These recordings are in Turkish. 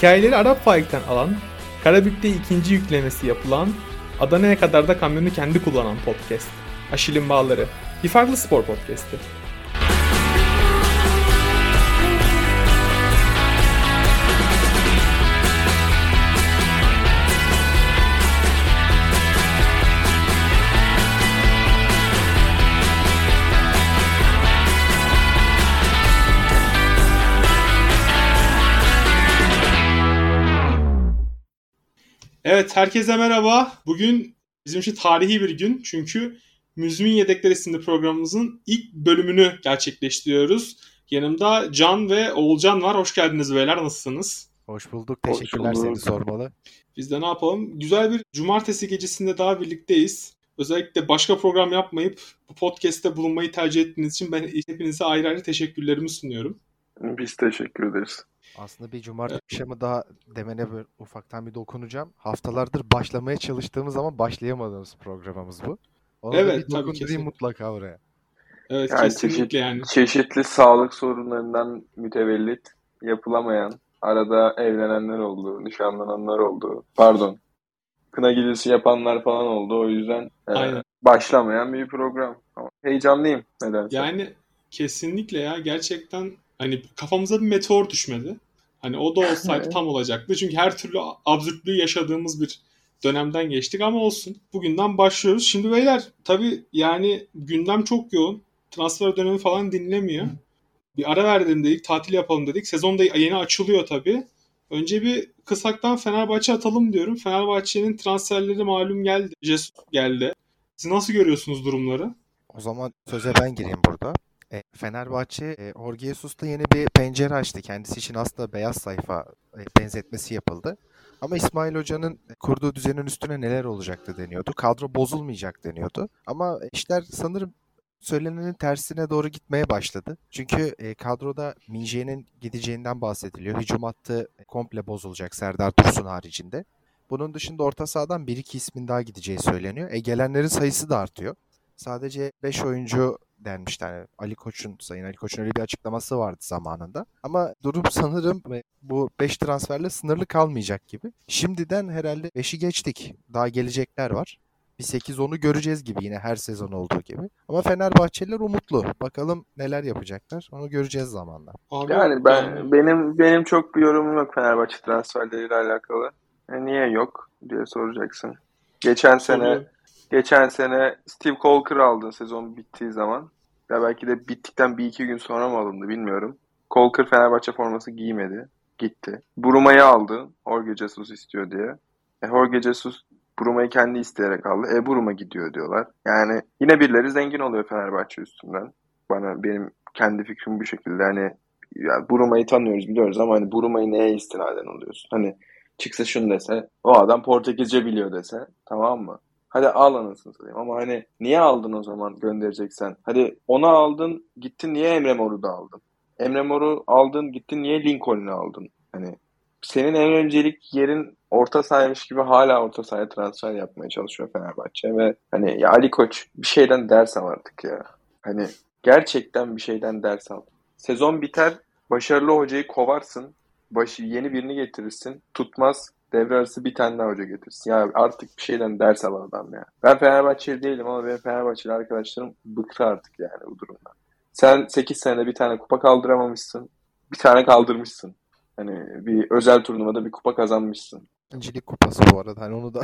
Hikayeleri Arap Faik'ten alan, Karabük'te ikinci yüklemesi yapılan, Adana'ya kadar da kamyonu kendi kullanan podcast. Aşil'in Bağları. Bir farklı spor podcast'i. Evet, herkese merhaba. Bugün bizim için tarihi bir gün. Çünkü Müzmin Yedekler isimli programımızın ilk bölümünü gerçekleştiriyoruz. Yanımda Can ve Oğulcan var. Hoş geldiniz beyler. Nasılsınız? Hoş bulduk. Teşekkürler Hoş bulduk. seni sormalı. Biz de ne yapalım? Güzel bir cumartesi gecesinde daha birlikteyiz. Özellikle başka program yapmayıp bu podcast'te bulunmayı tercih ettiğiniz için ben hepinize ayrı ayrı teşekkürlerimi sunuyorum. Biz teşekkür ederiz. Aslında bir cumartesi akşamı daha demene böyle ufaktan bir dokunacağım. Haftalardır başlamaya çalıştığımız ama başlayamadığımız programımız bu. Ona da Evet, bir tabii, dokundurayım mutlaka oraya. Evet Yani kesinlikle çeşit- yani. Çeşitli sağlık sorunlarından mütevellit yapılamayan, arada evlenenler oldu, nişanlananlar oldu. Pardon. Kına gecesi yapanlar falan oldu. O yüzden e, Aynen. başlamayan bir program. Ama heyecanlıyım nedense. Yani kesinlikle ya gerçekten hani kafamıza bir meteor düşmedi. Hani o da olsaydı Evet. tam olacaktı. Çünkü her türlü absürtlüğü yaşadığımız bir dönemden geçtik ama olsun. Bugünden başlıyoruz. Şimdi beyler tabii yani gündem çok yoğun. Transfer dönemi falan dinlemiyor. Bir ara verelim dedik, tatil yapalım dedik. Sezon da yeni açılıyor tabii. Önce bir kısaktan Fenerbahçe atalım diyorum. Fenerbahçe'nin transferleri malum geldi. Jesus geldi. Siz nasıl görüyorsunuz durumları? O zaman söze ben gireyim burada. E, Fenerbahçe e, Jorge Jesus'ta yeni bir pencere açtı. Kendisi için aslında beyaz sayfa e, benzetmesi yapıldı. Ama İsmail Hoca'nın kurduğu düzenin üstüne neler olacaktı deniyordu. Kadro bozulmayacak deniyordu. Ama işler sanırım söylenenin tersine doğru gitmeye başladı. Çünkü e, kadroda Minje'nin gideceğinden bahsediliyor. Hücum hattı komple bozulacak Serdar Dursun haricinde. Bunun dışında orta sahadan 1-2 ismin daha gideceği söyleniyor. E, gelenlerin sayısı da artıyor. Sadece 5 oyuncu denmişti. Yani Ali Koç'un, Sayın Ali Koç'un öyle bir açıklaması vardı zamanında. Ama durum sanırım bu 5 transferle sınırlı kalmayacak gibi. Şimdiden herhalde 5'i geçtik. Daha gelecekler var. Bir 8-10'u göreceğiz gibi yine her sezon olduğu gibi. Ama Fenerbahçeliler umutlu. Bakalım neler yapacaklar. Onu göreceğiz zamanla. Abi, Yani ben benim benim çok bir yorumum yok Fenerbahçe transferleriyle alakalı. E, niye yok diye soracaksın. Geçen sene Soruyorum. Geçen sene Steve Colker aldın sezon bittiği zaman. Ya belki de bittikten bir iki gün sonra mı alındı bilmiyorum. Colker Fenerbahçe forması giymedi. Gitti. Bruma'yı aldı. Jorge Jesus istiyor diye. E Jorge Jesus Bruma'yı kendi isteyerek aldı. E Bruma gidiyor diyorlar. Yani yine birileri zengin oluyor Fenerbahçe üstünden. Bana benim kendi fikrim bu şekilde. Hani ya Bruma'yı tanıyoruz biliyoruz ama hani Bruma'yı neye istinaden alıyorsun? Hani çıksa şunu dese o adam Portekizce biliyor dese tamam mı? Hadi al anasını satayım ama hani niye aldın o zaman göndereceksen? Hadi onu aldın gittin niye Emre Mor'u da aldın? Emre Mor'u aldın gittin niye Lincoln'u aldın? Hani senin en öncelik yerin orta sahaymış gibi hala orta sahaya transfer yapmaya çalışıyor Fenerbahçe ve hani ya Ali Koç bir şeyden ders al artık ya. Hani gerçekten bir şeyden ders al. Sezon biter başarılı hocayı kovarsın. Başı, yeni birini getirirsin. Tutmaz. Devre arası bir tane daha hoca getirsin. Ya artık bir şeyden ders al adam ya. Ben Fenerbahçeli değilim ama benim Fenerbahçeli arkadaşlarım bıktı artık yani bu durumdan. Sen 8 senede bir tane kupa kaldıramamışsın. Bir tane kaldırmışsın. Hani bir özel turnuvada bir kupa kazanmışsın. İkincilik kupası bu arada. Hani onu da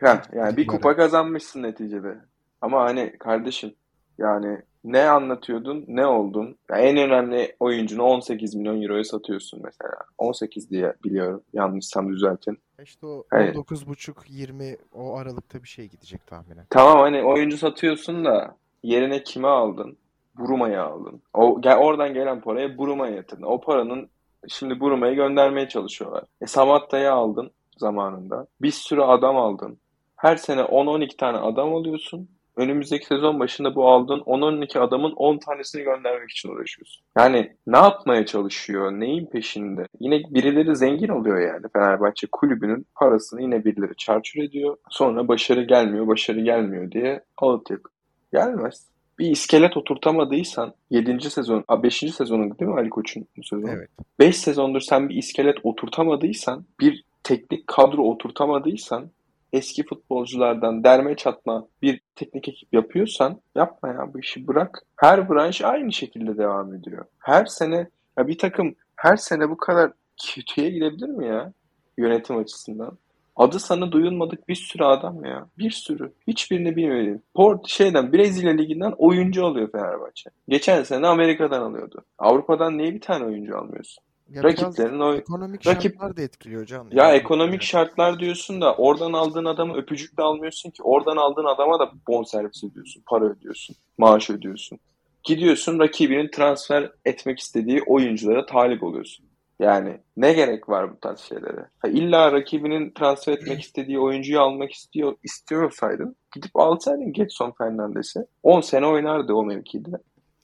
Heh, yani bir kupa kazanmışsın neticede. Ama hani kardeşim yani ne anlatıyordun, ne oldun? Ya en önemli oyuncunu 18 milyon euroya satıyorsun mesela. 18 diye biliyorum. Yanlışsam düzeltin. işte o Hayır. 19,5-20 o aralıkta bir şey gidecek tahminen. Tamam hani oyuncu satıyorsun da yerine kime aldın? Buruma'yı aldın. O, gel, oradan gelen paraya Buruma'ya yatırdın. O paranın şimdi Buruma'yı göndermeye çalışıyorlar. E Samatta'yı aldın zamanında. Bir sürü adam aldın. Her sene 10-12 tane adam alıyorsun. Önümüzdeki sezon başında bu aldığın 10-12 adamın 10 tanesini göndermek için uğraşıyorsun. Yani ne yapmaya çalışıyor? Neyin peşinde? Yine birileri zengin oluyor yani. Fenerbahçe kulübünün parasını yine birileri çarçur ediyor. Sonra başarı gelmiyor, başarı gelmiyor diye ağıt yakıyor. Gelmez. bir iskelet oturtamadıysan 7. sezon, 5. sezonu değil mi Ali Koç'un bu sezonu? Evet. 5 sezondur sen bir iskelet oturtamadıysan, bir teknik kadro oturtamadıysan, eski futbolculardan derme çatma bir teknik ekip yapıyorsan yapma ya bu işi bırak. Her branş aynı şekilde devam ediyor. Her sene ya bir takım her sene bu kadar kötüye gidebilir mi ya yönetim açısından? Adı sana duyulmadık bir sürü adam ya. Bir sürü. Hiçbirini bilmediğim. Port şeyden Brezilya liginden oyuncu alıyor Fenerbahçe. Geçen sene Amerika'dan alıyordu. Avrupa'dan niye bir tane oyuncu almıyorsun? Ya Rakiplerin o ekonomik rakip- şartlar da etkiliyor can. ya Yani- ekonomik şartlar diyorsun da oradan aldığın adamı öpücükle almıyorsun ki. Oradan aldığın adama da bonservis ödüyorsun, para ödüyorsun, maaş ödüyorsun. Gidiyorsun rakibinin transfer etmek istediği oyunculara talip oluyorsun. Yani ne gerek var bu tarz şeylere? Ha, illa rakibinin transfer etmek istediği oyuncuyu almak istiyor istiyorsaydın gidip alsaydın Getson Fernandes'i. 10 sene oynardı o mevkide.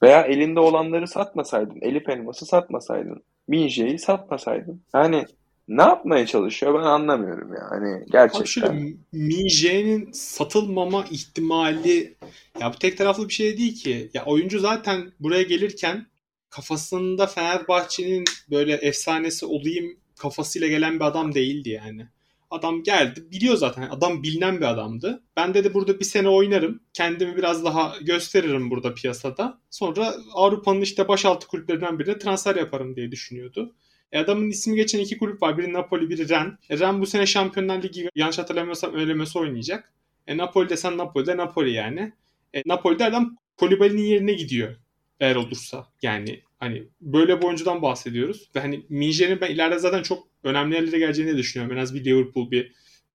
Veya elinde olanları satmasaydın, Elif Elmas'ı satmasaydın, Minje'yi satmasaydın. Yani ne yapmaya çalışıyor ben anlamıyorum ya. Hani Abi gerçekten. şöyle Minje'nin satılmama ihtimali ya bu tek taraflı bir şey değil ki. Ya oyuncu zaten buraya gelirken kafasında Fenerbahçe'nin böyle efsanesi olayım kafasıyla gelen bir adam değildi yani. Adam geldi biliyor zaten adam bilinen bir adamdı. Ben dedi burada bir sene oynarım. Kendimi biraz daha gösteririm burada piyasada. Sonra Avrupa'nın işte başaltı kulüplerinden birine transfer yaparım diye düşünüyordu. E adamın ismi geçen iki kulüp var. Biri Napoli, biri Ren. E Ren bu sene Şampiyonlar Ligi yanlış hatırlamıyorsam elemesi oynayacak. E Napoli desen Napoli'de Napoli yani. E Napoli'de adam Kolibali'nin yerine gidiyor. Eğer olursa. Yani hani böyle bir oyuncudan bahsediyoruz. Ve hani Minjer'in ben ileride zaten çok önemli yerlere geleceğini düşünüyorum. En az bir Liverpool, bir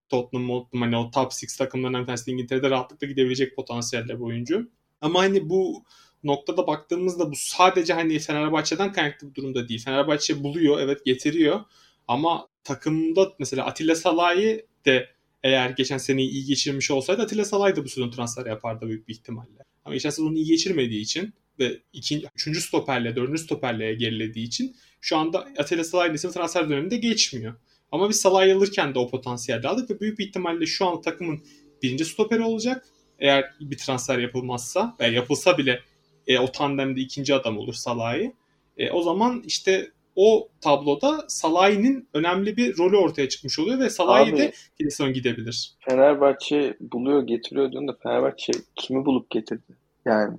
Tottenham, Tottenham hani o top 6 takımlarından bir tanesi İngiltere'de rahatlıkla gidebilecek potansiyelde bir oyuncu. Ama hani bu noktada baktığımızda bu sadece hani Fenerbahçe'den kaynaklı bir durumda değil. Fenerbahçe buluyor, evet getiriyor. Ama takımda mesela Atilla Salah'ı de eğer geçen seneyi iyi geçirmiş olsaydı Atilla Salay da bu sezon transfer yapardı büyük bir ihtimalle. Ama geçen sezon iyi geçirmediği için ve ikinci, üçüncü stoperle, dördüncü stoperle gerilediği için şu anda Atilla Salah'ın ismi transfer döneminde geçmiyor. Ama biz Salah'ı alırken de o potansiyelde aldık ve büyük bir ihtimalle şu an takımın birinci stoperi olacak. Eğer bir transfer yapılmazsa veya yapılsa bile e, o tandemde ikinci adam olur Salah'ı. E, o zaman işte o tabloda Salah'ın önemli bir rolü ortaya çıkmış oluyor ve Salah'ı Abi- de Hilson gidebilir. Fenerbahçe buluyor getiriyor diyorsun da Fenerbahçe kimi bulup getirdi? Yani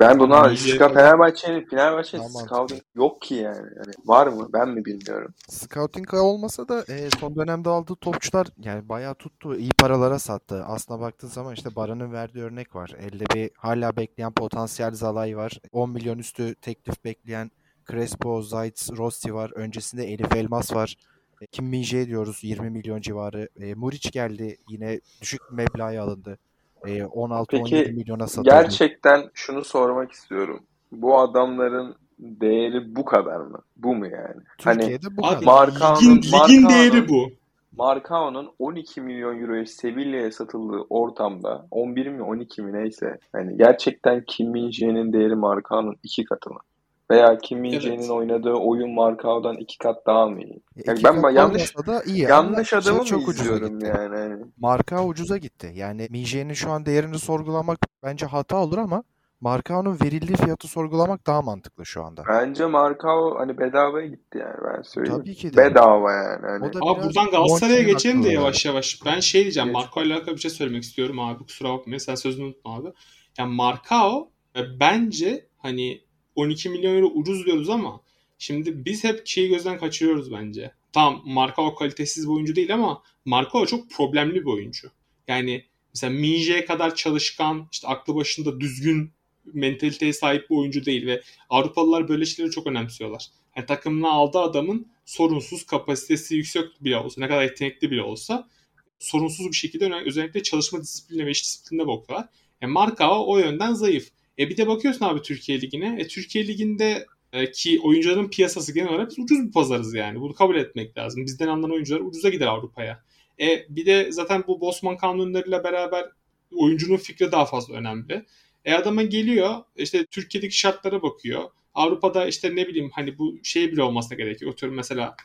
ben buna Ska Fenerbahçe'nin Fenerbahçe scouting yok ki yani. yani. Var mı? Ben mi bilmiyorum. Scouting olmasa da e, son dönemde aldığı topçular yani bayağı tuttu. iyi paralara sattı. Aslına baktığın zaman işte Baran'ın verdiği örnek var. Elde bir hala bekleyen potansiyel Zalay var. 10 milyon üstü teklif bekleyen Crespo, Zayt, Rossi var. Öncesinde Elif Elmas var. E, Kim Min-jae diyoruz 20 milyon civarı. E, Muriç geldi yine düşük bir meblağa alındı. E, 16-17 Peki, milyona satıldı. Gerçekten şunu sormak istiyorum. Bu adamların değeri bu kadar mı? Bu mu yani? Hani Türkiye'de bu Abi kadar. Markao'nun- ligin, ligin Markao'nun- değeri bu. Marcao'nun 12 milyon euroya Sevilla'ya satıldığı ortamda 11 mi 12 mi neyse hani gerçekten Kim Min-jae'nin değeri Marcao'nun iki katı mı? Veya Kim Min-jae'nin Evet. oynadığı oyun Marcao'dan iki kat daha mı iyi? E, Yani ben yanlış- da iyi. Yanlış ama adamı şey mı ucuza izliyorum gitti. yani? Hani Marka ucuza gitti. Yani Minje'nin şu an değerini sorgulamak bence hata olur ama Markao'nun verildiği fiyatı sorgulamak daha mantıklı şu anda. Bence Marcao hani bedavaya gitti yani ben söyleyeyim. Tabii ki de. Bedava yani. Hani. Abi buradan Galatasaray'a geçelim de yavaş yavaş. Ben şey diyeceğim. Geç. Marco ile alakalı bir şey söylemek istiyorum abi. Kusura bakmayın. Sen sözünü unutma abi. Yani Marcao e, bence hani 12 milyon euro ucuz diyoruz ama şimdi biz hep şeyi gözden kaçırıyoruz bence. Tamam Marcao kalitesiz bir oyuncu değil ama Marcao çok problemli bir oyuncu. Yani mesela Minje'ye kadar çalışkan, işte aklı başında düzgün mentaliteye sahip bir oyuncu değil ve Avrupalılar böyle şeyleri çok önemsiyorlar. Yani takımına aldığı adamın sorunsuz kapasitesi yüksek bile olsa, ne kadar yetenekli bile olsa sorunsuz bir şekilde özellikle çalışma disiplinine ve iş disiplinine bakıyorlar. E Markao o yönden zayıf. E bir de bakıyorsun abi Türkiye Ligi'ne. E Türkiye Ligi'nde e, ki oyuncuların piyasası genel olarak biz ucuz bir pazarız yani. Bunu kabul etmek lazım. Bizden alınan oyuncular ucuza gider Avrupa'ya. E bir de zaten bu Bosman kanunlarıyla beraber oyuncunun fikri daha fazla önemli. E adama geliyor işte Türkiye'deki şartlara bakıyor. Avrupa'da işte ne bileyim hani bu şey bile olmasına gerek yok. Atıyorum mesela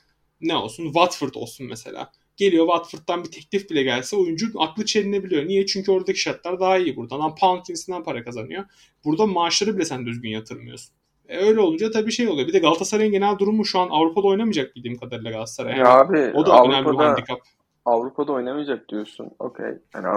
ne olsun? Watford olsun mesela. Geliyor Watford'dan bir teklif bile gelse oyuncu aklı çelinebiliyor. Niye? Çünkü oradaki şartlar daha iyi burada. Lan pound cinsinden para kazanıyor. Burada maaşları bile sen düzgün yatırmıyorsun. E öyle olunca tabii şey oluyor. Bir de Galatasaray'ın genel durumu şu an Avrupa'da oynamayacak bildiğim kadarıyla Galatasaray. Yani Ya abi o da önemli bir Avrupa'da handikap. Avrupa'da oynamayacak diyorsun. Okey. Yani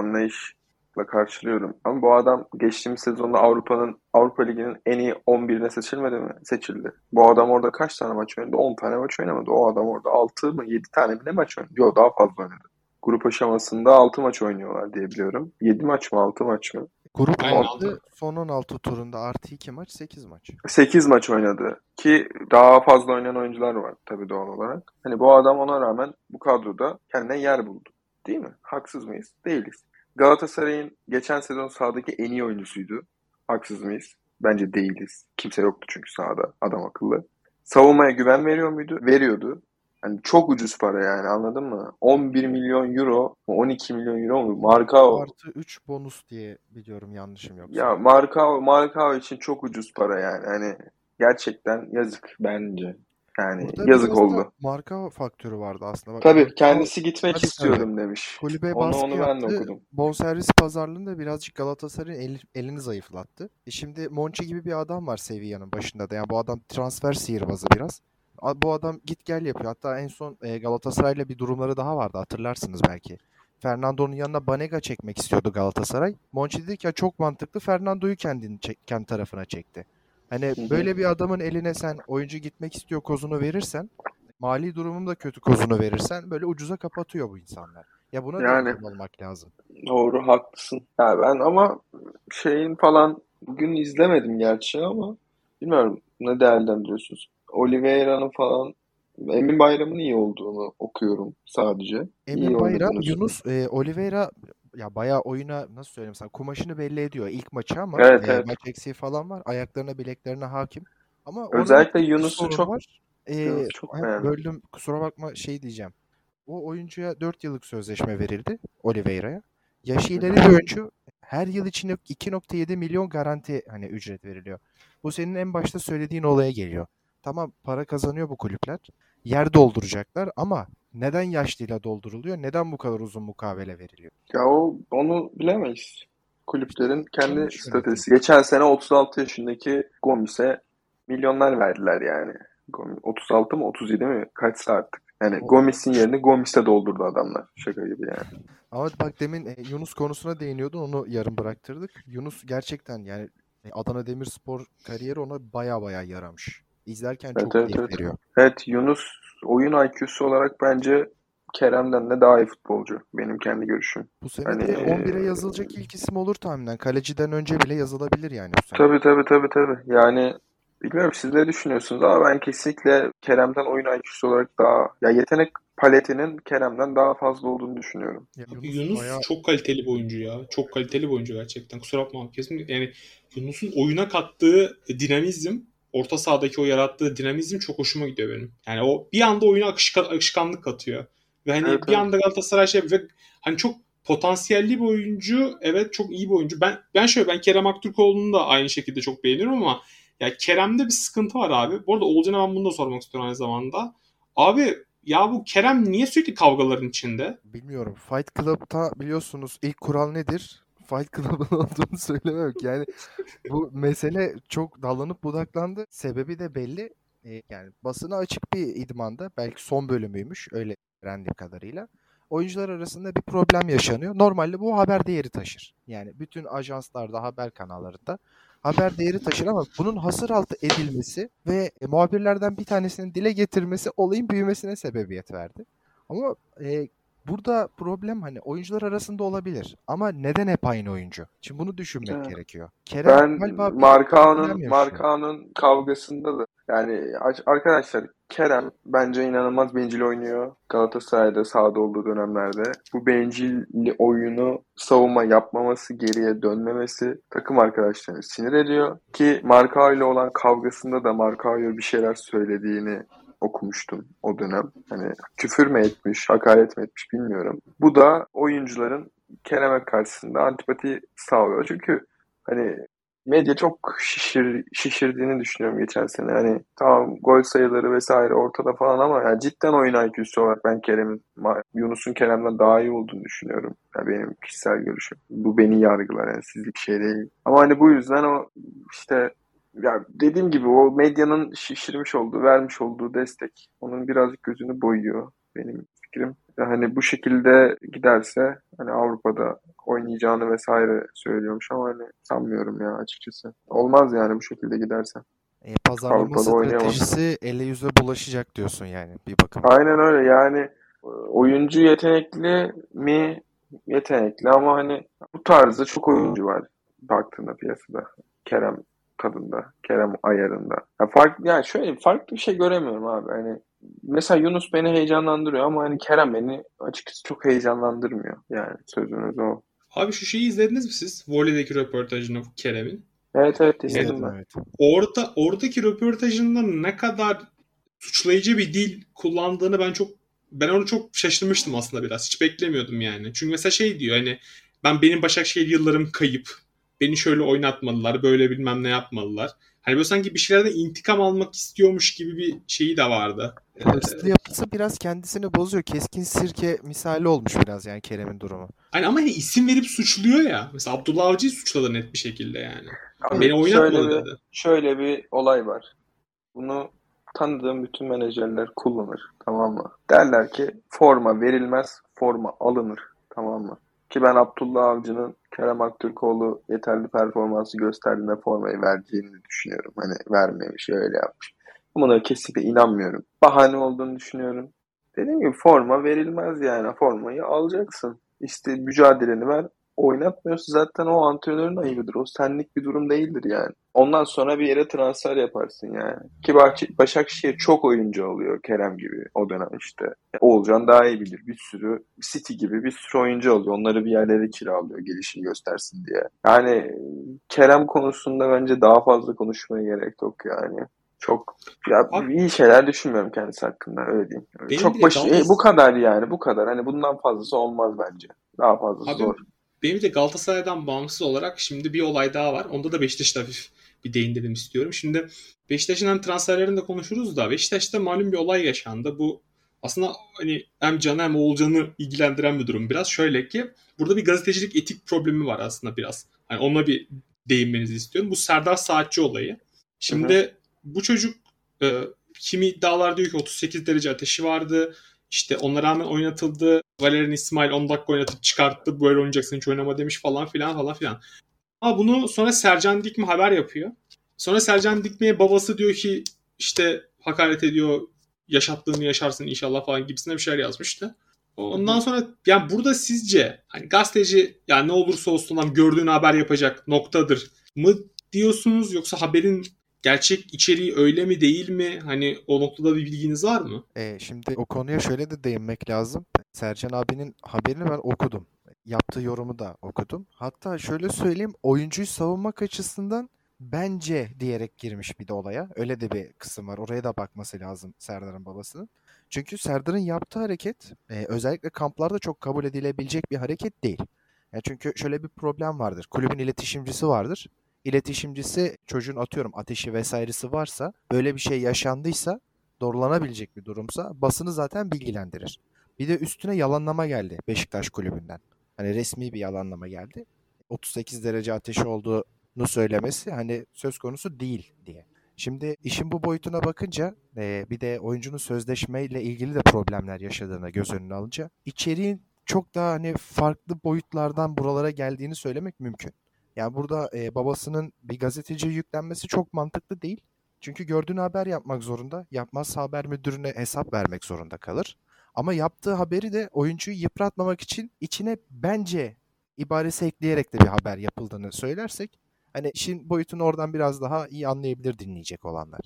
anlayışla karşılıyorum. Ama bu adam geçtiğimiz sezonda Avrupa'nın Avrupa Ligi'nin en iyi 11'ine seçilmedi mi? Seçildi. Bu adam orada kaç tane maç oynadı? 10 tane maç oynamadı. O adam orada 6 mı 7 tane mi ne maç oynadı? Yok daha fazla oynadı. Grup aşamasında 6 maç oynuyorlar diye biliyorum. 7 maç mı 6 maç mı? Grup Aynen, 6 aldı. son 16 turunda artı 2 maç 8 maç. 8 maç oynadı ki daha fazla oynayan oyuncular var tabii doğal olarak. Hani bu adam ona rağmen bu kadroda kendine yer buldu. Değil mi? Haksız mıyız? Değiliz. Galatasaray'ın geçen sezon sahadaki en iyi oyuncusuydu. Haksız mıyız? Bence değiliz. Kimse yoktu çünkü sahada adam akıllı. Savunmaya güven veriyor muydu? Veriyordu. Hani çok ucuz para yani anladın mı? 11 milyon euro mu 12 milyon euro mu? Marka Artı 3 bonus diye biliyorum yanlışım yoksa. ya Marka Marka için çok ucuz para yani. Hani gerçekten yazık bence. Yani Burada yazık oldu. marka faktörü vardı aslında. Bak, Tabii kendisi gitmek Tabii, istiyorum demiş. kulübe Onu baskı onu ben de okudum. Bonservis pazarlığında birazcık Galatasaray'ın el- elini zayıflattı. E şimdi Monchi gibi bir adam var Sevilla'nın başında da. Yani bu adam transfer sihirbazı biraz. Bu adam git gel yapıyor. Hatta en son e, Galatasaray'la bir durumları daha vardı hatırlarsınız belki. Fernando'nun yanına Banega çekmek istiyordu Galatasaray. Monchi dedi ki ya çok mantıklı Fernando'yu kendini çek- kendi tarafına çekti. Hani böyle bir adamın eline sen oyuncu gitmek istiyor kozunu verirsen mali durumum da kötü kozunu verirsen böyle ucuza kapatıyor bu insanlar. Ya buna da Yani. emin olmak lazım. Doğru haklısın. Ya ben ama şeyin falan bugün izlemedim gerçi ama bilmiyorum ne değerlendiriyorsunuz. Oliveira'nın falan Emin Bayram'ın iyi olduğunu okuyorum sadece. Emin İyi Bayram, Yunus, e, Oliveira ya bayağı oyuna nasıl söyleyeyim sana kumaşını belli ediyor ilk maçı ama Evet, e, evet. maç eksiği falan var. Ayaklarına bileklerine hakim. Ama Özellikle Yunus'u çok- var. E, Yunus'u çok beğendim. böldüm kusura bakma şey diyeceğim. O oyuncuya 4 yıllık sözleşme verildi Oliveira'ya. Yaşı ileri bir oyuncu. Her yıl için 2.7 milyon garanti hani ücret veriliyor. Bu senin en başta söylediğin olaya geliyor. Tamam para kazanıyor bu kulüpler. Yer dolduracaklar ama neden yaşlıyla dolduruluyor? Neden bu kadar uzun mukavele veriliyor? Ya o onu bilemeyiz. Kulüplerin kendi stratejisi. Geçen sene 36 yaşındaki Gomis'e milyonlar verdiler yani. Gomis, 36 mı 37 mi kaçsa artık. Yani Gomis'in yerini Gomis'e doldurdu adamlar. Şaka gibi yani. Ama bak demin e, Yunus konusuna değiniyordun onu yarım bıraktırdık. Yunus gerçekten yani e, Adana Demirspor kariyeri ona baya baya yaramış. İzlerken Evet, çok evet, keyif evet. veriyor. Evet Yunus oyun IQ'su olarak bence Kerem'den de daha iyi futbolcu. Benim kendi görüşüm. Bu sene Hani, de e, 11'e yazılacak ilk isim olur tahminen. Kaleciden önce bile yazılabilir yani bu sene. Tabii tabii tabii tabii. Yani bilmiyorum siz ne düşünüyorsunuz ama ben kesinlikle Kerem'den oyun IQ'su olarak daha ya yetenek paletinin Kerem'den daha fazla olduğunu düşünüyorum. Ya Yunus Yunus bayağı- çok kaliteli bir oyuncu ya. Çok kaliteli bir oyuncu gerçekten. Kusura bakma kesin. Yani Yunus'un oyuna kattığı dinamizm, orta sahadaki o yarattığı dinamizm çok hoşuma gidiyor benim. Yani o bir anda oyuna akışkan, akışkanlık katıyor. Ve hani Evet, bir evet. anda Galatasaray şey ve hani çok potansiyelli bir oyuncu. Evet çok iyi bir oyuncu. Ben ben şöyle ben Kerem Aktürkoğlu'nu da aynı şekilde çok beğeniyorum ama ya Kerem'de bir sıkıntı var abi. Bu arada Oğulcan'a ben bunu da sormak istiyorum aynı zamanda. Abi ya bu Kerem niye sürekli kavgaların içinde? Bilmiyorum. Fight Club'ta biliyorsunuz ilk kural nedir? Fight Club'ın olduğunu söylememek. Yani bu mesele çok dallanıp budaklandı. Sebebi de belli. E, yani basına açık bir idmanda. Belki son bölümüymüş. Öyle öğrendiğim kadarıyla. Oyuncular arasında bir problem yaşanıyor. Normalde bu haber değeri taşır. Yani bütün ajanslarda, haber kanallarında haber değeri taşır ama bunun hasır altı edilmesi ve e, muhabirlerden bir tanesinin dile getirmesi olayın büyümesine sebebiyet verdi. Ama e, burada problem hani oyuncular arasında olabilir. Ama neden hep aynı oyuncu? Şimdi bunu düşünmek Evet. gerekiyor. Kerem Ben galiba Markao'nun. Markao'nun kavgasında da yani arkadaşlar Kerem bence inanılmaz bencil oynuyor. Galatasaray'da sahada olduğu dönemlerde. Bu bencil oyunu savunma yapmaması, geriye dönmemesi takım arkadaşlarını sinir ediyor. Ki Markao ile olan kavgasında da Markao'ya bir şeyler söylediğini okumuştum o dönem. Hani küfür mü etmiş, hakaret mi etmiş bilmiyorum. Bu da oyuncuların Kerem'e karşısında antipati sağlıyor. Çünkü hani medya çok şişir, şişirdiğini düşünüyorum geçen sene. Hani tamam gol sayıları vesaire ortada falan ama yani cidden oyun IQ'su olarak ben Kerem'in Yunus'un Kerem'den daha iyi olduğunu düşünüyorum. Yani benim kişisel görüşüm. Bu beni yargılar yani sizlik şey değil. Ama hani bu yüzden o işte ya dediğim gibi o medyanın şişirmiş olduğu, vermiş olduğu destek onun birazcık gözünü boyuyor benim fikrim. Hani bu şekilde giderse hani Avrupa'da oynayacağını vesaire söylüyormuş ama hani sanmıyorum ya açıkçası. Olmaz yani bu şekilde giderse. E, pazarlama Avrupa'da stratejisi oynayamaz. ele yüze bulaşacak diyorsun yani bir bakım. Aynen öyle yani oyuncu yetenekli mi? Yetenekli ama hani bu tarzda çok oyuncu var baktığında piyasada. Kerem tadında, Kerem ayarında. Ya farklı yani şöyle farklı bir şey göremiyorum abi. Hani mesela Yunus beni heyecanlandırıyor ama hani Kerem beni açıkçası çok heyecanlandırmıyor. Yani sözünüz o. Abi şu şeyi izlediniz mi siz? Volley'deki röportajını Kerem'in. Evet evet izledim evet, ben. Evet. Orada, oradaki röportajında ne kadar suçlayıcı bir dil kullandığını ben çok ben onu çok şaşırmıştım aslında biraz. Hiç beklemiyordum yani. Çünkü mesela şey diyor hani ben benim Başakşehir yıllarım kayıp. Beni şöyle oynatmalılar, böyle bilmem ne yapmalılar. Hani böyle sanki bir şeylerden intikam almak istiyormuş gibi bir şeyi de vardı. Hırslı yapısı biraz kendisini bozuyor. Keskin sirke misali olmuş biraz yani Kerem'in durumu. Hani ama hani isim verip suçluyor ya. Mesela Abdullah Avcı'yı suçladı net bir şekilde yani. Abi, Beni oynatmadı şöyle dedi. şöyle bir olay var. Bunu tanıdığım bütün menajerler kullanır. Tamam mı? Derler ki forma verilmez, forma alınır. Tamam mı? Ki ben Abdullah Avcı'nın Kerem Aktürkoğlu yeterli performansı gösterdiğinde formayı vereceğini düşünüyorum. Hani vermemiş, öyle yapmış. Buna kesinlikle inanmıyorum. Bahane olduğunu düşünüyorum. Dediğim gibi forma verilmez yani. Formayı alacaksın. İşte mücadeleni ver oynatmıyorsa zaten o antrenörün ayıbıdır. O senlik bir durum değildir yani. Ondan sonra bir yere transfer yaparsın yani. Ki Başakşehir çok oyuncu alıyor Kerem gibi o dönem işte. Oğulcan daha iyi bilir. Bir sürü City gibi bir sürü oyuncu alıyor. Onları bir yerlere kiralıyor gelişini göstersin diye. Yani Kerem konusunda bence daha fazla konuşmaya gerek yok yani. Çok ya Abi, iyi şeyler düşünmüyorum kendisi hakkında öyle diyeyim. Çok baş e, bu kadar yani bu kadar. Hani bundan fazlası olmaz bence. Daha fazlası Abi, zor. Benim de Galatasaray'dan bağımsız olarak şimdi bir olay daha var. Onda da Beşiktaş'ta hafif bir değindirim istiyorum. Şimdi Beşiktaş'ın hem transferlerini de konuşuruz da Beşiktaş'ta malum bir olay yaşandı. Bu aslında hani hem Can'ı hem Oğulcan'ı ilgilendiren bir durum. Biraz şöyle ki burada bir gazetecilik etik problemi var aslında biraz. Hani ona bir değinmenizi istiyorum. Bu Serdar Saatçi olayı. Şimdi hı hı. bu çocuk e, kimi iddialar diyor ki 38 derece ateşi vardı. İşte ona rağmen oynatıldı. Valerian İsmail 10 dakika oynatıp çıkarttı. Böyle oynayacaksın hiç oynama demiş falan filan falan filan. Ama bunu sonra Sercan Dikme haber yapıyor. Sonra Sercan Dikme'ye babası diyor ki işte hakaret ediyor yaşattığını yaşarsın inşallah falan gibisine bir şeyler yazmıştı. Ondan sonra yani burada sizce hani gazeteci yani ne olursa olsun lan gördüğün haber yapacak noktadır mı diyorsunuz yoksa haberin gerçek içeriği öyle mi değil mi? Hani o noktada bir bilginiz var mı? E, şimdi o konuya şöyle de değinmek lazım. Sercan abinin haberini ben okudum. Yaptığı yorumu da okudum. Hatta şöyle söyleyeyim oyuncuyu savunmak açısından bence diyerek girmiş bir de olaya. Öyle de bir kısım var. Oraya da bakması lazım Serdar'ın babasının. Çünkü Serdar'ın yaptığı hareket e, özellikle kamplarda çok kabul edilebilecek bir hareket değil. Yani çünkü şöyle bir problem vardır. Kulübün iletişimcisi vardır iletişimcisi çocuğun atıyorum ateşi vesairesi varsa böyle bir şey yaşandıysa doğrulanabilecek bir durumsa basını zaten bilgilendirir. Bir de üstüne yalanlama geldi Beşiktaş kulübünden. Hani resmi bir yalanlama geldi. 38 derece ateşi olduğunu söylemesi hani söz konusu değil diye. Şimdi işin bu boyutuna bakınca e, bir de oyuncunun sözleşmeyle ilgili de problemler yaşadığını göz önüne alınca içeriğin çok daha hani farklı boyutlardan buralara geldiğini söylemek mümkün. Yani burada e, babasının bir gazeteciye yüklenmesi çok mantıklı değil. Çünkü gördüğün haber yapmak zorunda. Yapmazsa haber müdürüne hesap vermek zorunda kalır. Ama yaptığı haberi de oyuncuyu yıpratmamak için içine bence ibaresi ekleyerek de bir haber yapıldığını söylersek hani işin boyutunu oradan biraz daha iyi anlayabilir dinleyecek olanlar.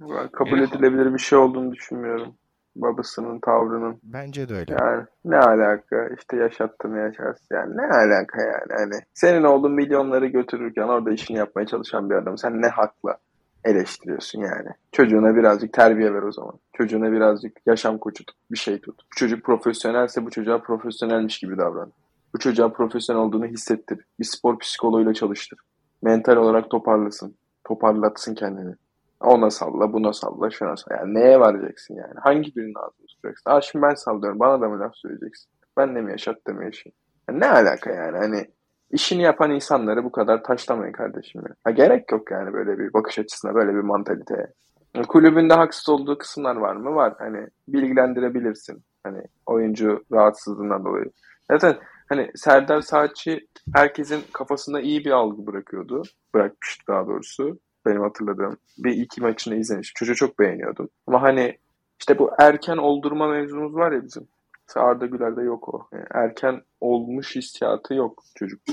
Ben kabul edilebilir bir şey olduğunu düşünmüyorum babasının tavrının. Bence de öyle. Yani ne alaka işte yaşattığını yaşarsın yani ne alaka yani hani senin oğlun milyonları götürürken orada işini yapmaya çalışan bir adam sen ne hakla eleştiriyorsun yani. Çocuğuna birazcık terbiye ver o zaman. Çocuğuna birazcık yaşam koçu tut, bir şey tut. Bu çocuk profesyonelse bu çocuğa profesyonelmiş gibi davran. Bu çocuğa profesyonel olduğunu hissettir. Bir spor psikoloğuyla çalıştır. mental olarak toparlasın. Toparlatsın kendini. Ona salla, buna salla, şuna salla. Yani neye varacaksın yani? Hangi birinin ağzını tutacaksın? Aa şimdi ben sallıyorum. Bana da mı laf söyleyeceksin? Ben de mi yaşat da mı yaşayayım? Yani ne alaka yani? Hani işini yapan insanları bu kadar taşlamayın kardeşim ya. Ha, gerek yok yani böyle bir bakış açısına, böyle bir mantaliteye. Kulübünde haksız olduğu kısımlar var mı? Var. Hani bilgilendirebilirsin. Hani oyuncu rahatsızlığından dolayı. Zaten hani Serdar Saatçi herkesin kafasında iyi bir algı bırakıyordu. Bırakmıştı daha doğrusu. Benim hatırladığım. Bir iki maçını izlemiş. Çocuğu çok beğeniyordum. Ama hani işte bu erken oldurma mevzumuz var ya bizim. Mesela Arda Güler'de yok o. Yani erken olmuş hissiyatı yok çocukta.